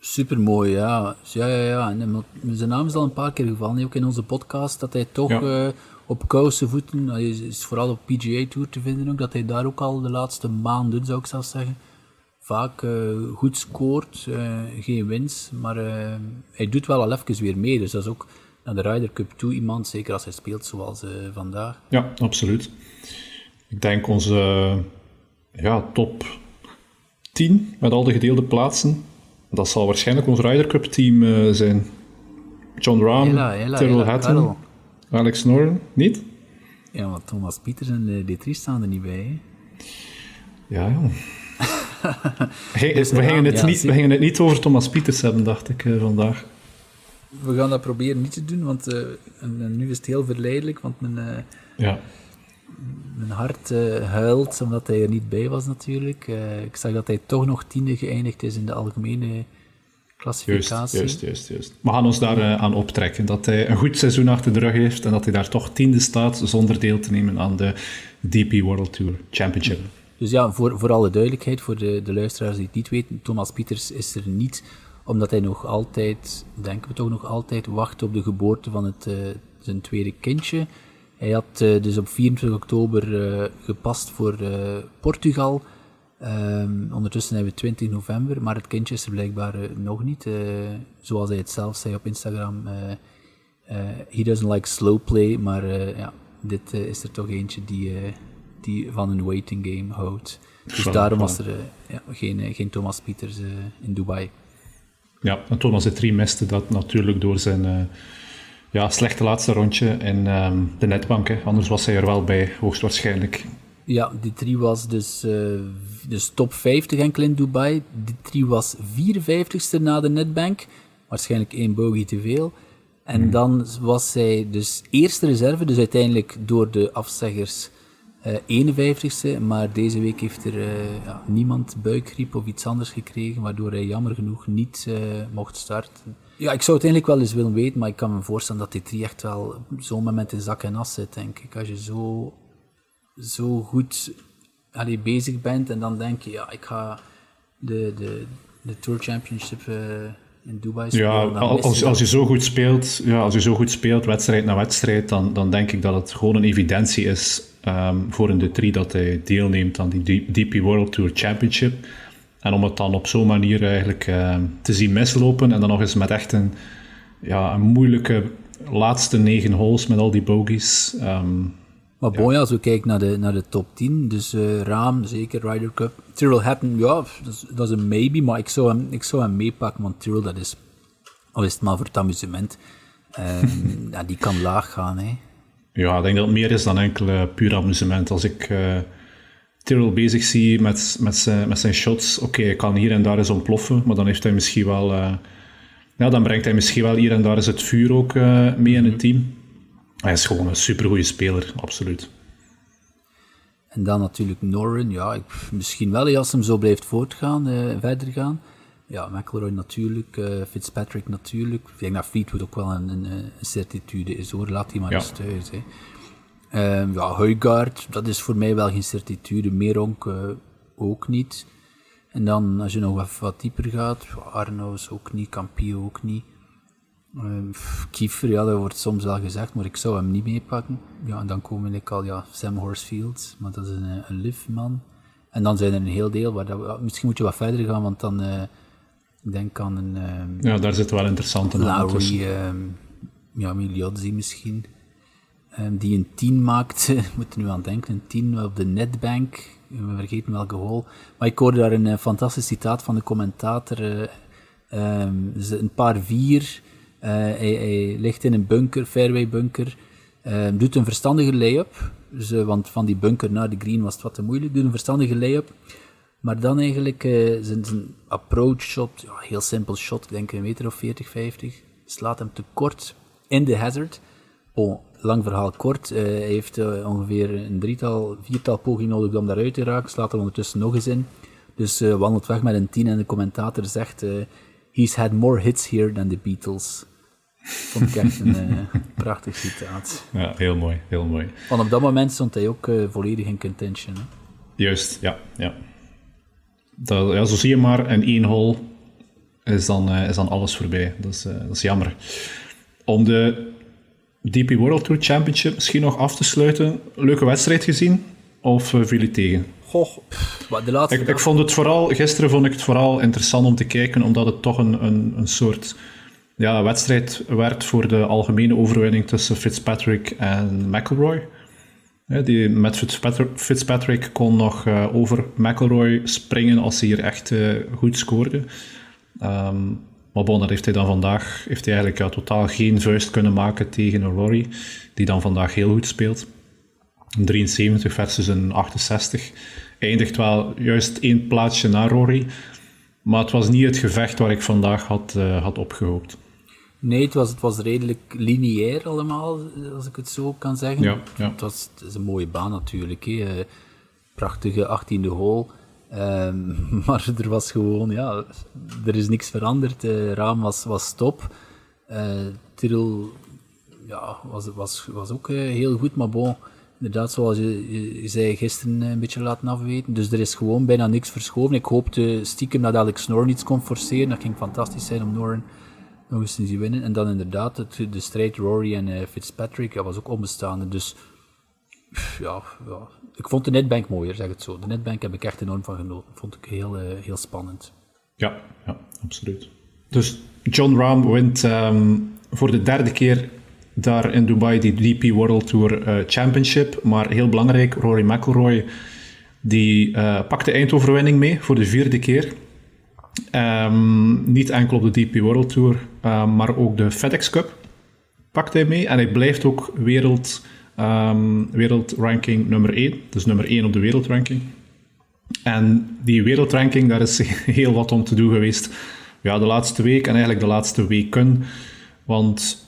Super mooi, ja. Ja, ja, ja. En, zijn naam is al een paar keer gevallen, ook in onze podcast, dat hij toch ja. uh, op koude voeten, hij is vooral op PGA Tour te vinden ook, dat hij daar ook al de laatste maanden, zou ik zelfs zeggen, vaak uh, goed scoort. Uh, geen wins, maar hij doet wel al even weer mee. Dus dat is ook naar de Ryder Cup toe iemand, zeker als hij speelt zoals vandaag. Ja, absoluut. Ik denk onze ja, top 10 met al de gedeelde plaatsen. Dat zal waarschijnlijk ons Ryder Cup team zijn. John Rahm, hela, Hatton, Karel. Alex Noren, niet? Ja, maar Thomas Pieters en uh, D3 staan er niet bij. Hè? Ja, ja. we, gingen het niet, we gingen het niet over Thomas Pieters hebben, dacht ik, uh, vandaag. We gaan dat proberen niet te doen, want en, en nu is het heel verleidelijk, want mijn... ja mijn hart uh, huilt omdat hij er niet bij was natuurlijk. Ik zag dat hij toch nog tiende geëindigd is in de algemene klassificatie. Juist, juist, juist. We gaan ons daar aan optrekken. Dat hij een goed seizoen achter de rug heeft en dat hij daar toch tiende staat zonder deel te nemen aan de DP World Tour Championship. Dus ja, voor, voor alle duidelijkheid, voor de, de luisteraars die het niet weten, Thomas Pieters is er niet omdat hij nog altijd, denken we toch nog altijd, wacht op de geboorte van het, zijn tweede kindje. Hij had uh, dus op 24 oktober uh, gepast voor Portugal. Um, ondertussen hebben we 20 november, maar het kindje is er blijkbaar nog niet. zoals hij het zelf zei op Instagram. he doesn't like slow play, maar ja, dit is er toch eentje die, die van een waiting game houdt. Dus daarom was er ja, geen, geen Thomas Pieters in Dubai. Ja, en Thomas de Trie miste dat natuurlijk door zijn ja, slechte laatste rondje in um, de netbank. Hè. Anders was hij er wel bij, hoogstwaarschijnlijk. Ja, die drie was dus, uh, dus top 50 enkel in Dubai. Die drie was 54ste na de netbank. Waarschijnlijk één bogey te veel. En hmm. dan was zij dus eerste reserve, dus uiteindelijk door de afzeggers uh, 51ste. Maar deze week heeft er uh, ja, niemand buikgriep of iets anders gekregen, waardoor hij jammer genoeg niet uh, mocht starten. Ja, ik zou uiteindelijk wel eens willen weten, maar ik kan me voorstellen dat die drie echt wel zo'n moment in zak en as zit, denk ik. Als je zo, zo goed allee, bezig bent en dan denk je, ja, ik ga de, de, de Tour Championship in Dubai spelen. Ja, als, als je zo goed speelt, ja, als je zo goed speelt, wedstrijd na wedstrijd, dan, dan denk ik dat het gewoon een evidentie is um, voor een de drie dat hij deelneemt aan die DP World Tour Championship. En om het dan op zo'n manier eigenlijk uh, te zien mislopen en dan nog eens met echt een, ja, een moeilijke laatste negen holes met al die bogies. Um, maar ja. als we kijken naar de, naar de top 10, dus uh, Raam, zeker, Ryder Cup. Tyrrell Hatton, ja, dat is, een maybe, maar ik zou hem, ik zou hem meepakken, want Tyrrell, dat is, al is het maar voor het amusement, um, ja, die kan laag gaan, hè. Ja, ik denk dat het meer is dan enkel uh, puur amusement. Als ik uh, Tyrrell bezig zie met, met, zijn, met zijn shots, oké, okay, hij kan hier en daar eens ontploffen, maar dan heeft hij misschien wel... Ja, dan brengt hij misschien wel hier en daar eens het vuur ook mee in het team. Hij is gewoon een supergoeie speler, absoluut. En dan natuurlijk Noren, ja, ik, misschien wel als hem zo blijft voortgaan, verder gaan. Ja, McElroy natuurlijk, uh, Fitzpatrick natuurlijk. Ik denk dat Fleetwood ook wel een, een, een certitude is hoor, laat die maar ja. eens thuis. Hè. Um, ja, Huygaard, dat is voor mij wel geen certitude. Meronk uh, ook niet. En dan, als je nog wat, wat dieper gaat, Arno's ook niet, Campio ook niet. Um, Kiefer, ja, dat wordt soms wel gezegd, maar ik zou hem niet meepakken. Ja, en dan komen ik al, ja, Sam Horsfield, maar dat is een, een liftman. En dan zijn er een heel deel, waar dat, misschien moet je wat verder gaan, want dan... Uh, ik denk aan een... Um, ja, daar zit wel interessante Lowry, um, ja, Miliozzi misschien. Um, die een 10 maakte, ik moet er nu aan denken, een 10 op de netbank. We vergeten welke hole. Maar ik hoorde daar een uh, fantastisch citaat van de commentator. Uh, een paar vier. Uh, hij, ligt in een bunker, fairway bunker. doet een verstandige lay-up. Dus, want van die bunker naar de green was het wat te moeilijk. Doet een verstandige lay-up. Maar dan eigenlijk uh, zijn, zijn approach shot, ja, heel simpel shot, ik denk een meter of 40, 50. Slaat hem te kort in de hazard. Oh, lang verhaal kort. Hij heeft ongeveer een drietal, viertal pogingen nodig om daaruit te raken. Slaat er ondertussen nog eens in. Dus wandelt weg met een 10 en de commentator zegt: He's had more hits here than the Beatles. Vond ik echt een prachtig citaat. Ja, heel mooi, heel mooi. Want op dat moment stond hij ook volledig in contention. Hè? Juist, ja, ja dat, ja, zo zie je maar, in één hole is dan, uh, is dan alles voorbij. Dat is, dat is jammer. Om de DP World Tour Championship misschien nog af te sluiten, leuke wedstrijd gezien? Of viel je tegen? Goh, de laatste ik, ik, vond het vooral, gisteren vond ik het vooral interessant om te kijken, omdat het toch een, een, een soort ja, wedstrijd werd voor de algemene overwinning tussen Fitzpatrick en McElroy. Die met Fitzpatrick, kon nog uh, over McElroy springen als hij hier echt uh, goed scoorde. Um, maar bon, dat heeft hij dan vandaag heeft hij eigenlijk totaal geen vuist kunnen maken tegen Rory, die dan vandaag heel goed speelt. Een 73 versus een 68. Eindigt wel juist één plaatsje na Rory, maar het was niet het gevecht waar ik vandaag had, uh, had opgehoopt. Nee, het was, het was redelijk lineair allemaal, als ik het zo kan zeggen. Ja, ja. Het, was, het is een mooie baan natuurlijk. Hè. Eh, prachtige 18e hole. Um, maar er was gewoon, ja, er is niks veranderd. De raam was, was top. Uh, ja, was, was, was ook heel goed, maar bon, inderdaad, zoals je, je, zei gisteren een beetje laten afweten. Dus er is gewoon bijna niks verschoven. Ik hoopte stiekem dat Alex Noor niets kon forceren. Dat ging fantastisch zijn om Noren eens te zien winnen. En dan inderdaad, de strijd Rory en uh, Fitzpatrick, dat was ook onbestaande. Dus ja, ik vond de netbank mooier, zeg het zo. De netbank heb ik echt enorm van genoten. Vond ik heel, uh, heel spannend. Ja, ja, absoluut. Dus John Rahm wint um, voor de derde keer daar in Dubai die DP World Tour uh, Championship. Maar heel belangrijk, Rory McIlroy die uh, pakt de eindoverwinning mee voor de vierde keer. Um, niet enkel op de DP World Tour, uh, maar ook de FedEx Cup pakt hij mee. En hij blijft ook wereld um, wereldranking nummer 1. Dus nummer 1 op de wereldranking. En die wereldranking, daar is heel wat om te doen geweest. Ja, de laatste week en eigenlijk de laatste weken. Want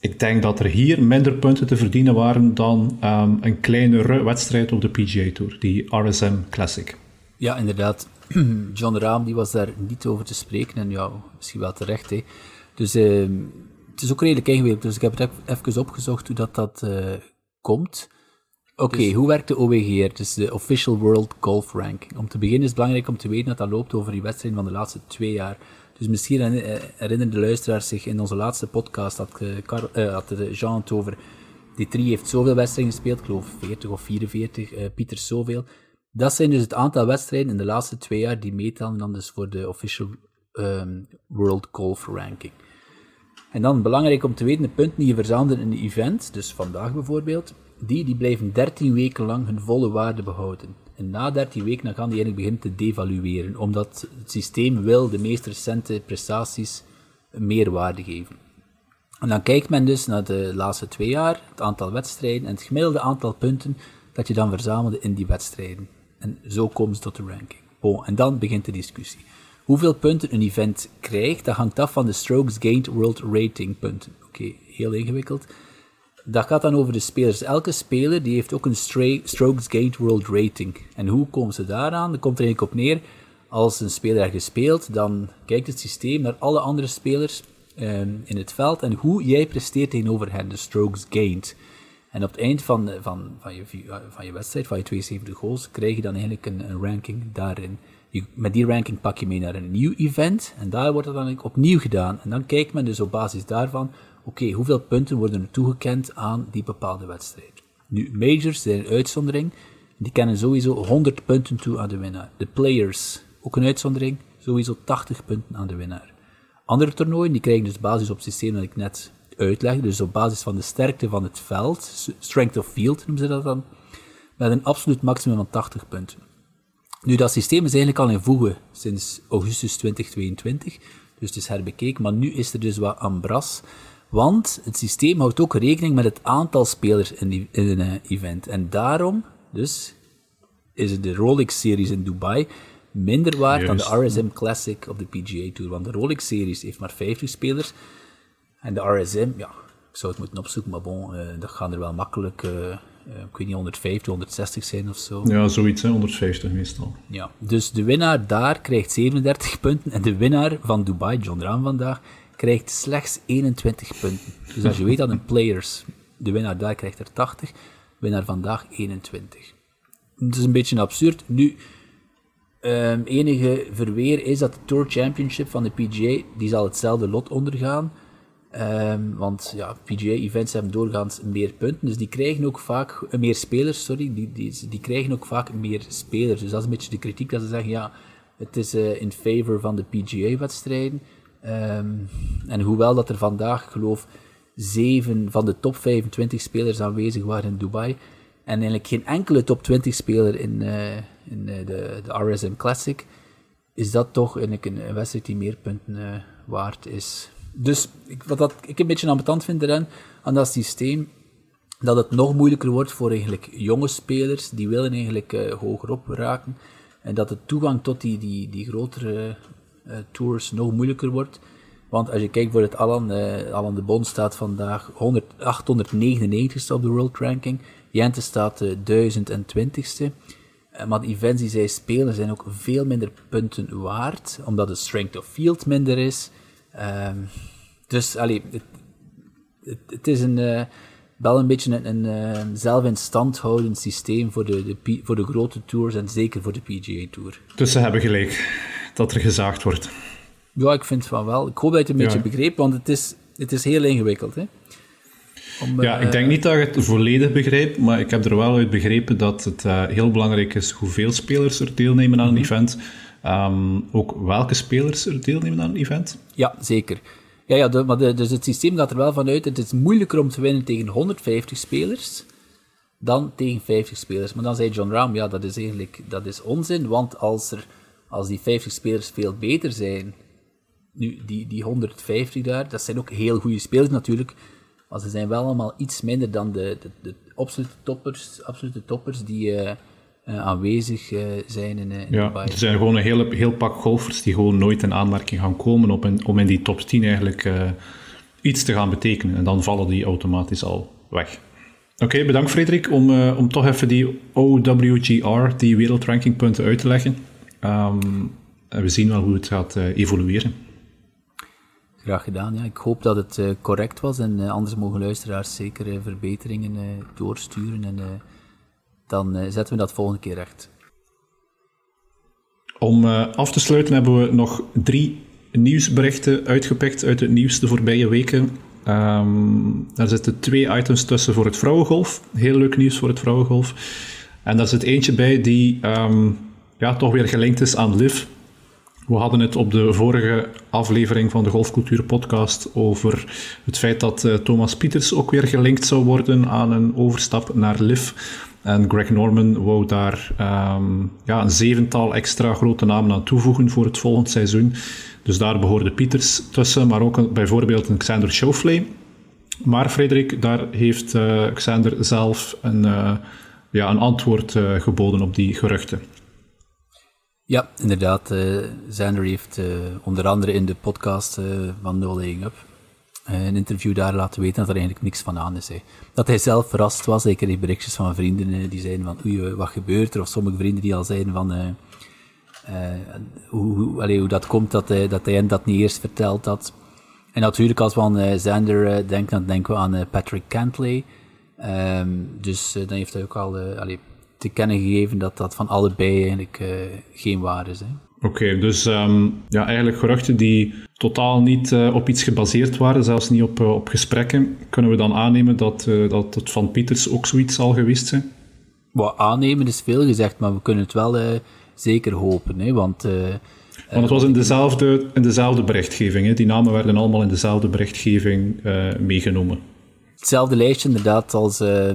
ik denk dat er hier minder punten te verdienen waren dan um, een kleinere wedstrijd op de PGA Tour, die RSM Classic. Ja, inderdaad. John Rahm die was daar niet over te spreken en ja, misschien wel terecht. Hè. Dus uh, het is ook redelijk ingewikkeld. Dus ik heb het even opgezocht hoe dat, dat uh, komt. Oké, okay, dus... hoe werkt de OWGR? Dus de Official World Golf Ranking. Om te beginnen is het belangrijk om te weten dat dat loopt over die wedstrijden van de laatste twee jaar. Dus misschien herinneren de luisteraars zich in onze laatste podcast dat uh, had Jean het over. Die drie heeft zoveel wedstrijden gespeeld, ik geloof 40 of 44, uh, Pieter zoveel. Dat zijn dus het aantal wedstrijden in de laatste twee jaar die meetellen dan dus voor de official um, World Golf Ranking. En dan belangrijk om te weten, de punten die je verzamelt in een event, dus vandaag bijvoorbeeld, die, die blijven 13 weken lang hun volle waarde behouden. En na 13 weken dan gaan die eigenlijk beginnen te devalueren, omdat het systeem wil de meest recente prestaties meer waarde geven. En dan kijkt men dus naar de laatste twee jaar, het aantal wedstrijden en het gemiddelde aantal punten dat je dan verzamelde in die wedstrijden. En zo komen ze tot de ranking. Bon, en dan begint de discussie. Hoeveel punten een event krijgt, dat hangt af van de Strokes Gained World Rating punten. Oké, heel ingewikkeld. Dat gaat dan over de spelers. Elke speler die heeft ook een Strokes Gained World Rating. En hoe komen ze daaraan? Dat komt er eigenlijk op neer. Als een speler ergens speelt, dan kijkt het systeem naar alle andere spelers ehm, in het veld en hoe jij presteert tegenover hen, de strokes gained. En op het eind van, van, van, je, van je wedstrijd, van je 72 goals, krijg je dan eigenlijk een, een ranking daarin. Je, met die ranking pak je mee naar een nieuw event en daar wordt het dan opnieuw gedaan. En dan kijkt men dus op basis daarvan, oké, hoeveel punten worden er toegekend aan die bepaalde wedstrijd. Nu, majors zijn een uitzondering, die kennen sowieso 100 punten toe aan de winnaar. De players, ook een uitzondering, sowieso 80 punten aan de winnaar. Andere toernooien, die krijgen dus basis op het systeem dat ik net uitleggen, dus op basis van de sterkte van het veld, strength of field noemen ze dat dan, met een absoluut maximum van 80 punten. Nu, dat systeem is eigenlijk al in voegen sinds augustus 2022, dus het is herbekeken, maar nu is er dus wat ambras, want het systeem houdt ook rekening met het aantal spelers in, die, in een event. En daarom, dus, is de Rolex-series in Dubai minder waard dan de RSM Classic op de PGA Tour, want de Rolex-series heeft maar 50 spelers, en de RSM, ja, ik zou het moeten opzoeken, maar bon, uh, dat gaan er wel makkelijk, uh, uh, ik weet niet, 150, 160 zijn of zo. Ja, zoiets, hè, 150 meestal. Ja, dus de winnaar daar krijgt 37 punten en de winnaar van Dubai, John Rahm vandaag, krijgt slechts 21 punten. Dus als je weet dat een players, de winnaar daar krijgt er 80, winnaar vandaag 21. Het is een beetje absurd. Nu, um, enige verweer is dat de Tour Championship van de PGA, die zal hetzelfde lot ondergaan. Um, want ja, PGA-events hebben doorgaans meer punten, dus die krijgen ook vaak uh, meer spelers, sorry, die, die, die krijgen ook vaak meer spelers. Dus dat is een beetje de kritiek dat ze zeggen, ja, het is uh, in favor van de PGA-wedstrijden. Um, en hoewel dat er vandaag, geloof zeven van de top 25 spelers aanwezig waren in Dubai, en eigenlijk geen enkele top 20 speler in, uh, in de, de RSM Classic, is dat toch een, een wedstrijd die meer punten waard is. Dus ik, wat dat, ik een beetje ambetant vind eraan, aan dat systeem, dat het nog moeilijker wordt voor eigenlijk jonge spelers, die willen eigenlijk uh, hogerop raken, en dat de toegang tot die, die, die grotere uh, tours nog moeilijker wordt. Want als je kijkt voor het Alan, uh, de Bon staat vandaag 100, 899ste op de World Ranking, Jente staat uh, 1020ste. Maar de events die zij spelen zijn ook veel minder punten waard, omdat de strength of field minder is. Um, dus allee, het, het, het, is een, uh, wel een beetje een, een uh, zelf in stand houdend systeem voor de, de, voor de grote tours en zeker voor de PGA Tour. Dus ze hebben gelijk dat er gezaagd wordt. Ja, ik vind van wel. Ik hoop dat je het een beetje begreep, want het is, het is heel ingewikkeld. Hè? Om, ja, ik denk niet dat ik het volledig begrijp, maar ik heb er wel uit begrepen dat het uh, heel belangrijk is hoeveel spelers er deelnemen aan een mm -hmm. event. Um, ook welke spelers er deelnemen aan een event? Ja, zeker. Ja, ja de, maar de, dus het systeem gaat er wel vanuit. Het is moeilijker om te winnen tegen 150 spelers dan tegen 50 spelers. Maar dan zei John Rahm, ja, dat is eigenlijk dat is onzin, want als, er, als die 50 spelers veel beter zijn, nu, die, die 150 daar, dat zijn ook heel goede spelers natuurlijk, maar ze zijn wel allemaal iets minder dan de, de, absolute toppers, absolute toppers die aanwezig zijn in, in ja, Er zijn gewoon een heel, heel pak golfers die gewoon nooit in aanmerking gaan komen op om in die top 10 eigenlijk iets te gaan betekenen. En dan vallen die automatisch al weg. Oké, bedankt Frederik om, uh, om toch even die OWGR, die wereldrankingpunten uit te leggen. Um, en we zien wel hoe het gaat uh, evolueren. Graag gedaan, ja. Ik hoop dat het uh, correct was en anders mogen luisteraars zeker verbeteringen doorsturen en dan zetten we dat volgende keer recht. Om af te sluiten hebben we nog drie nieuwsberichten uitgepikt uit het nieuws de voorbije weken. Um, daar zitten twee items tussen voor het vrouwengolf. Heel leuk nieuws voor het vrouwengolf. En daar zit eentje bij die um, ja, toch weer gelinkt is aan Liv. We hadden het op de vorige aflevering van de Golfcultuur podcast over het feit dat uh, Thomas Pieters ook weer gelinkt zou worden aan een overstap naar Liv. En Greg Norman wou daar um, ja, een zevental extra grote namen aan toevoegen voor het volgende seizoen. Dus daar behoorde Pieters tussen, maar ook bijvoorbeeld een Xander Schauffele. Maar Frederik, daar heeft uh, Xander zelf een, uh, ja, een antwoord uh, geboden op die geruchten. Ja, inderdaad. Xander heeft onder andere in de podcast van No Laying Up een interview daar laten weten dat er eigenlijk niks van aan is. Dat hij zelf verrast was. Ik kreeg berichtjes van vrienden die zeiden van oei, wat gebeurt er? Of sommige vrienden die al zeiden van uh, hoe, hoe, hoe, dat komt dat hij, dat hij dat niet eerst verteld had. En natuurlijk, als we aan uh, Zander denken, dan denken we aan Patrick Cantley. Um, dus dan heeft hij ook al allee, te kennen gegeven dat dat van allebei eigenlijk geen waar is. Oké, okay, dus um, ja, eigenlijk geruchten die totaal niet uh, op iets gebaseerd waren, zelfs niet op, uh, op gesprekken, kunnen we dan aannemen dat, dat het van Pieters ook zoiets zal geweest zijn? Wat aannemen is veel gezegd, maar we kunnen het wel zeker hopen. Hè, want, uh, want het was in dezelfde, in dezelfde berichtgeving. Hè? Die namen werden allemaal in dezelfde berichtgeving uh, meegenomen. Hetzelfde lijstje inderdaad als uh,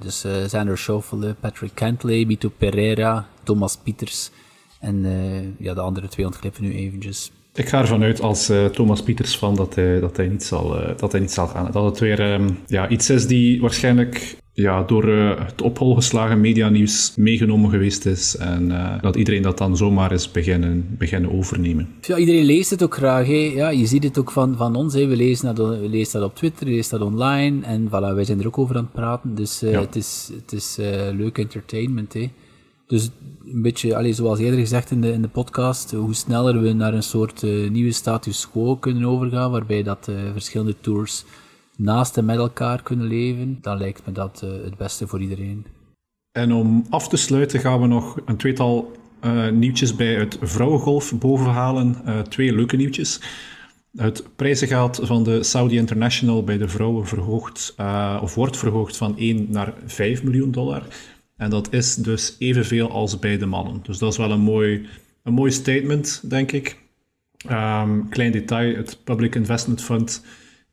dus, Xander Schauffele, Patrick Cantley, Mito Pereira, Thomas Pieters en ja, de andere twee ontklippen nu eventjes. Ik ga ervan uit als uh, Thomas Pieters van dat hij, dat, hij niet zal, uh, dat hij niet zal gaan. Dat het weer um, ja, iets is die waarschijnlijk ja, door uh, het op hol geslagen medianieuws meegenomen geweest is. En uh, dat iedereen dat dan zomaar is beginnen, beginnen overnemen. Ja, iedereen leest het ook graag. Hè. Ja, je ziet het ook van, van ons. Hè. We, lezen dat, we lezen dat op Twitter, we lezen dat online. En voilà, wij zijn er ook over aan het praten. Dus uh, ja. het is, het is leuk entertainment. Hè. Dus een beetje, allez, zoals eerder gezegd in de, in de podcast, hoe sneller we naar een soort nieuwe status quo kunnen overgaan, waarbij dat verschillende tours naast en met elkaar kunnen leven, dan lijkt me dat uh, het beste voor iedereen. En om af te sluiten gaan we nog een tweetal uh, nieuwtjes bij het vrouwengolf bovenhalen. Uh, twee leuke nieuwtjes. Het prijzengeld van de Saudi International bij de vrouwen verhoogd, of wordt verhoogd van 1 naar 5 miljoen dollar. En dat is dus evenveel als bij de mannen. Dus dat is wel een mooi, een mooi statement, denk ik. Um, klein detail, het Public Investment Fund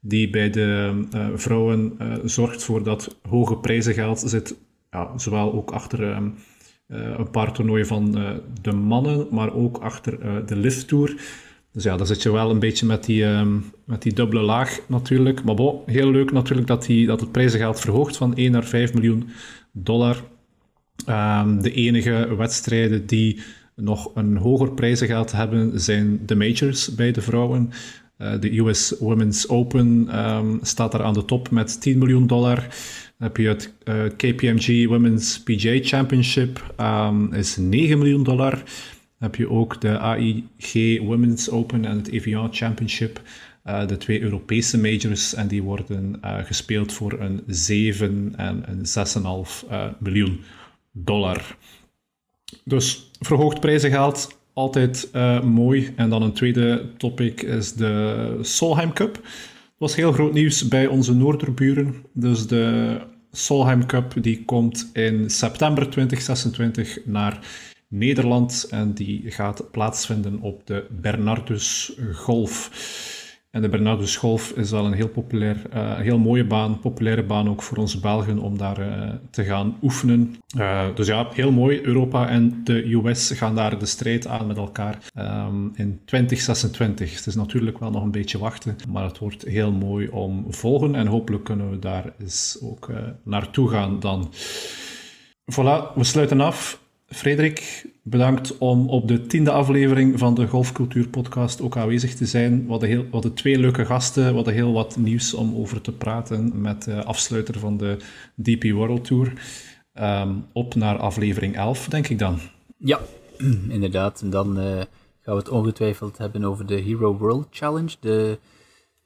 die bij de uh, vrouwen uh, zorgt voor dat hoge prijzengeld zit, ja, zowel ook achter uh, een paar toernooien van de mannen, maar ook achter de lifttour. Dus ja, daar zit je wel een beetje met die, ehm, met die dubbele laag natuurlijk. Maar bon, heel leuk natuurlijk dat, die, dat het prijzengeld verhoogt van 1 naar 5 miljoen dollar. Um, de enige wedstrijden die nog een hoger prijzengeld hebben zijn de majors bij de vrouwen. Uh, de US Women's Open um, staat daar aan de top met 10 miljoen dollar. Dan heb je het eh, KPMG Women's PGA Championship, um, is 9 miljoen dollar. Dan heb je ook de AIG Women's Open en het Evian Championship. Uh, de twee Europese majors en die worden gespeeld voor een 7 en een 6,5 miljoen dollar. Dus verhoogd prijzengeld, altijd uh, mooi. En dan een tweede topic is de Solheim Cup. Dat was heel groot nieuws bij onze Noorderburen. Dus de Solheim Cup die komt in september 2026 naar Nederland. En die gaat plaatsvinden op de Bernardus Golf. En de Bernardus Golf is al een heel, populair, uh, heel mooie baan, populaire baan ook voor onze Belgen om daar uh, te gaan oefenen. Uh, dus ja, heel mooi. Europa en de US gaan daar de strijd aan met elkaar um, in 2026. Het is natuurlijk wel nog een beetje wachten, maar het wordt heel mooi om volgen en hopelijk kunnen we daar eens ook naartoe gaan dan. Voilà, we sluiten af. Frederik, bedankt om op de tiende aflevering van de Golfcultuur Podcast ook aanwezig te zijn. We hadden, heel, hadden twee leuke gasten, we hadden heel wat nieuws om over te praten met de afsluiter van de DP World Tour. Um, op naar aflevering 11, denk ik dan. Ja, inderdaad. En dan uh, gaan we het ongetwijfeld hebben over de Hero World Challenge, de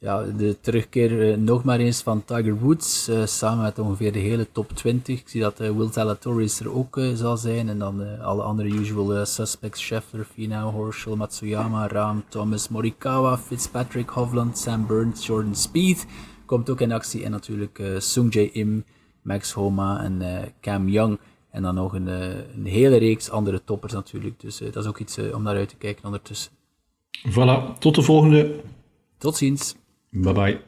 ja, de terugkeer uh, nog maar eens van Tiger Woods, uh, samen met ongeveer de hele top 20. Ik zie dat uh, Will Zalatoris er ook zal zijn. En dan alle andere usual suspects, Scheffler, Finau, Horschel, Matsuyama, Raam, Thomas, Morikawa, Fitzpatrick, Hovland, Sam Burns, Jordan Speed komt ook in actie. En natuurlijk Sung Jae Im, Max Homa en Cam Young. En dan nog een, een hele reeks andere toppers natuurlijk. Dus dat is ook iets om naar uit te kijken ondertussen. Voilà, tot de volgende. Tot ziens. Bye bye.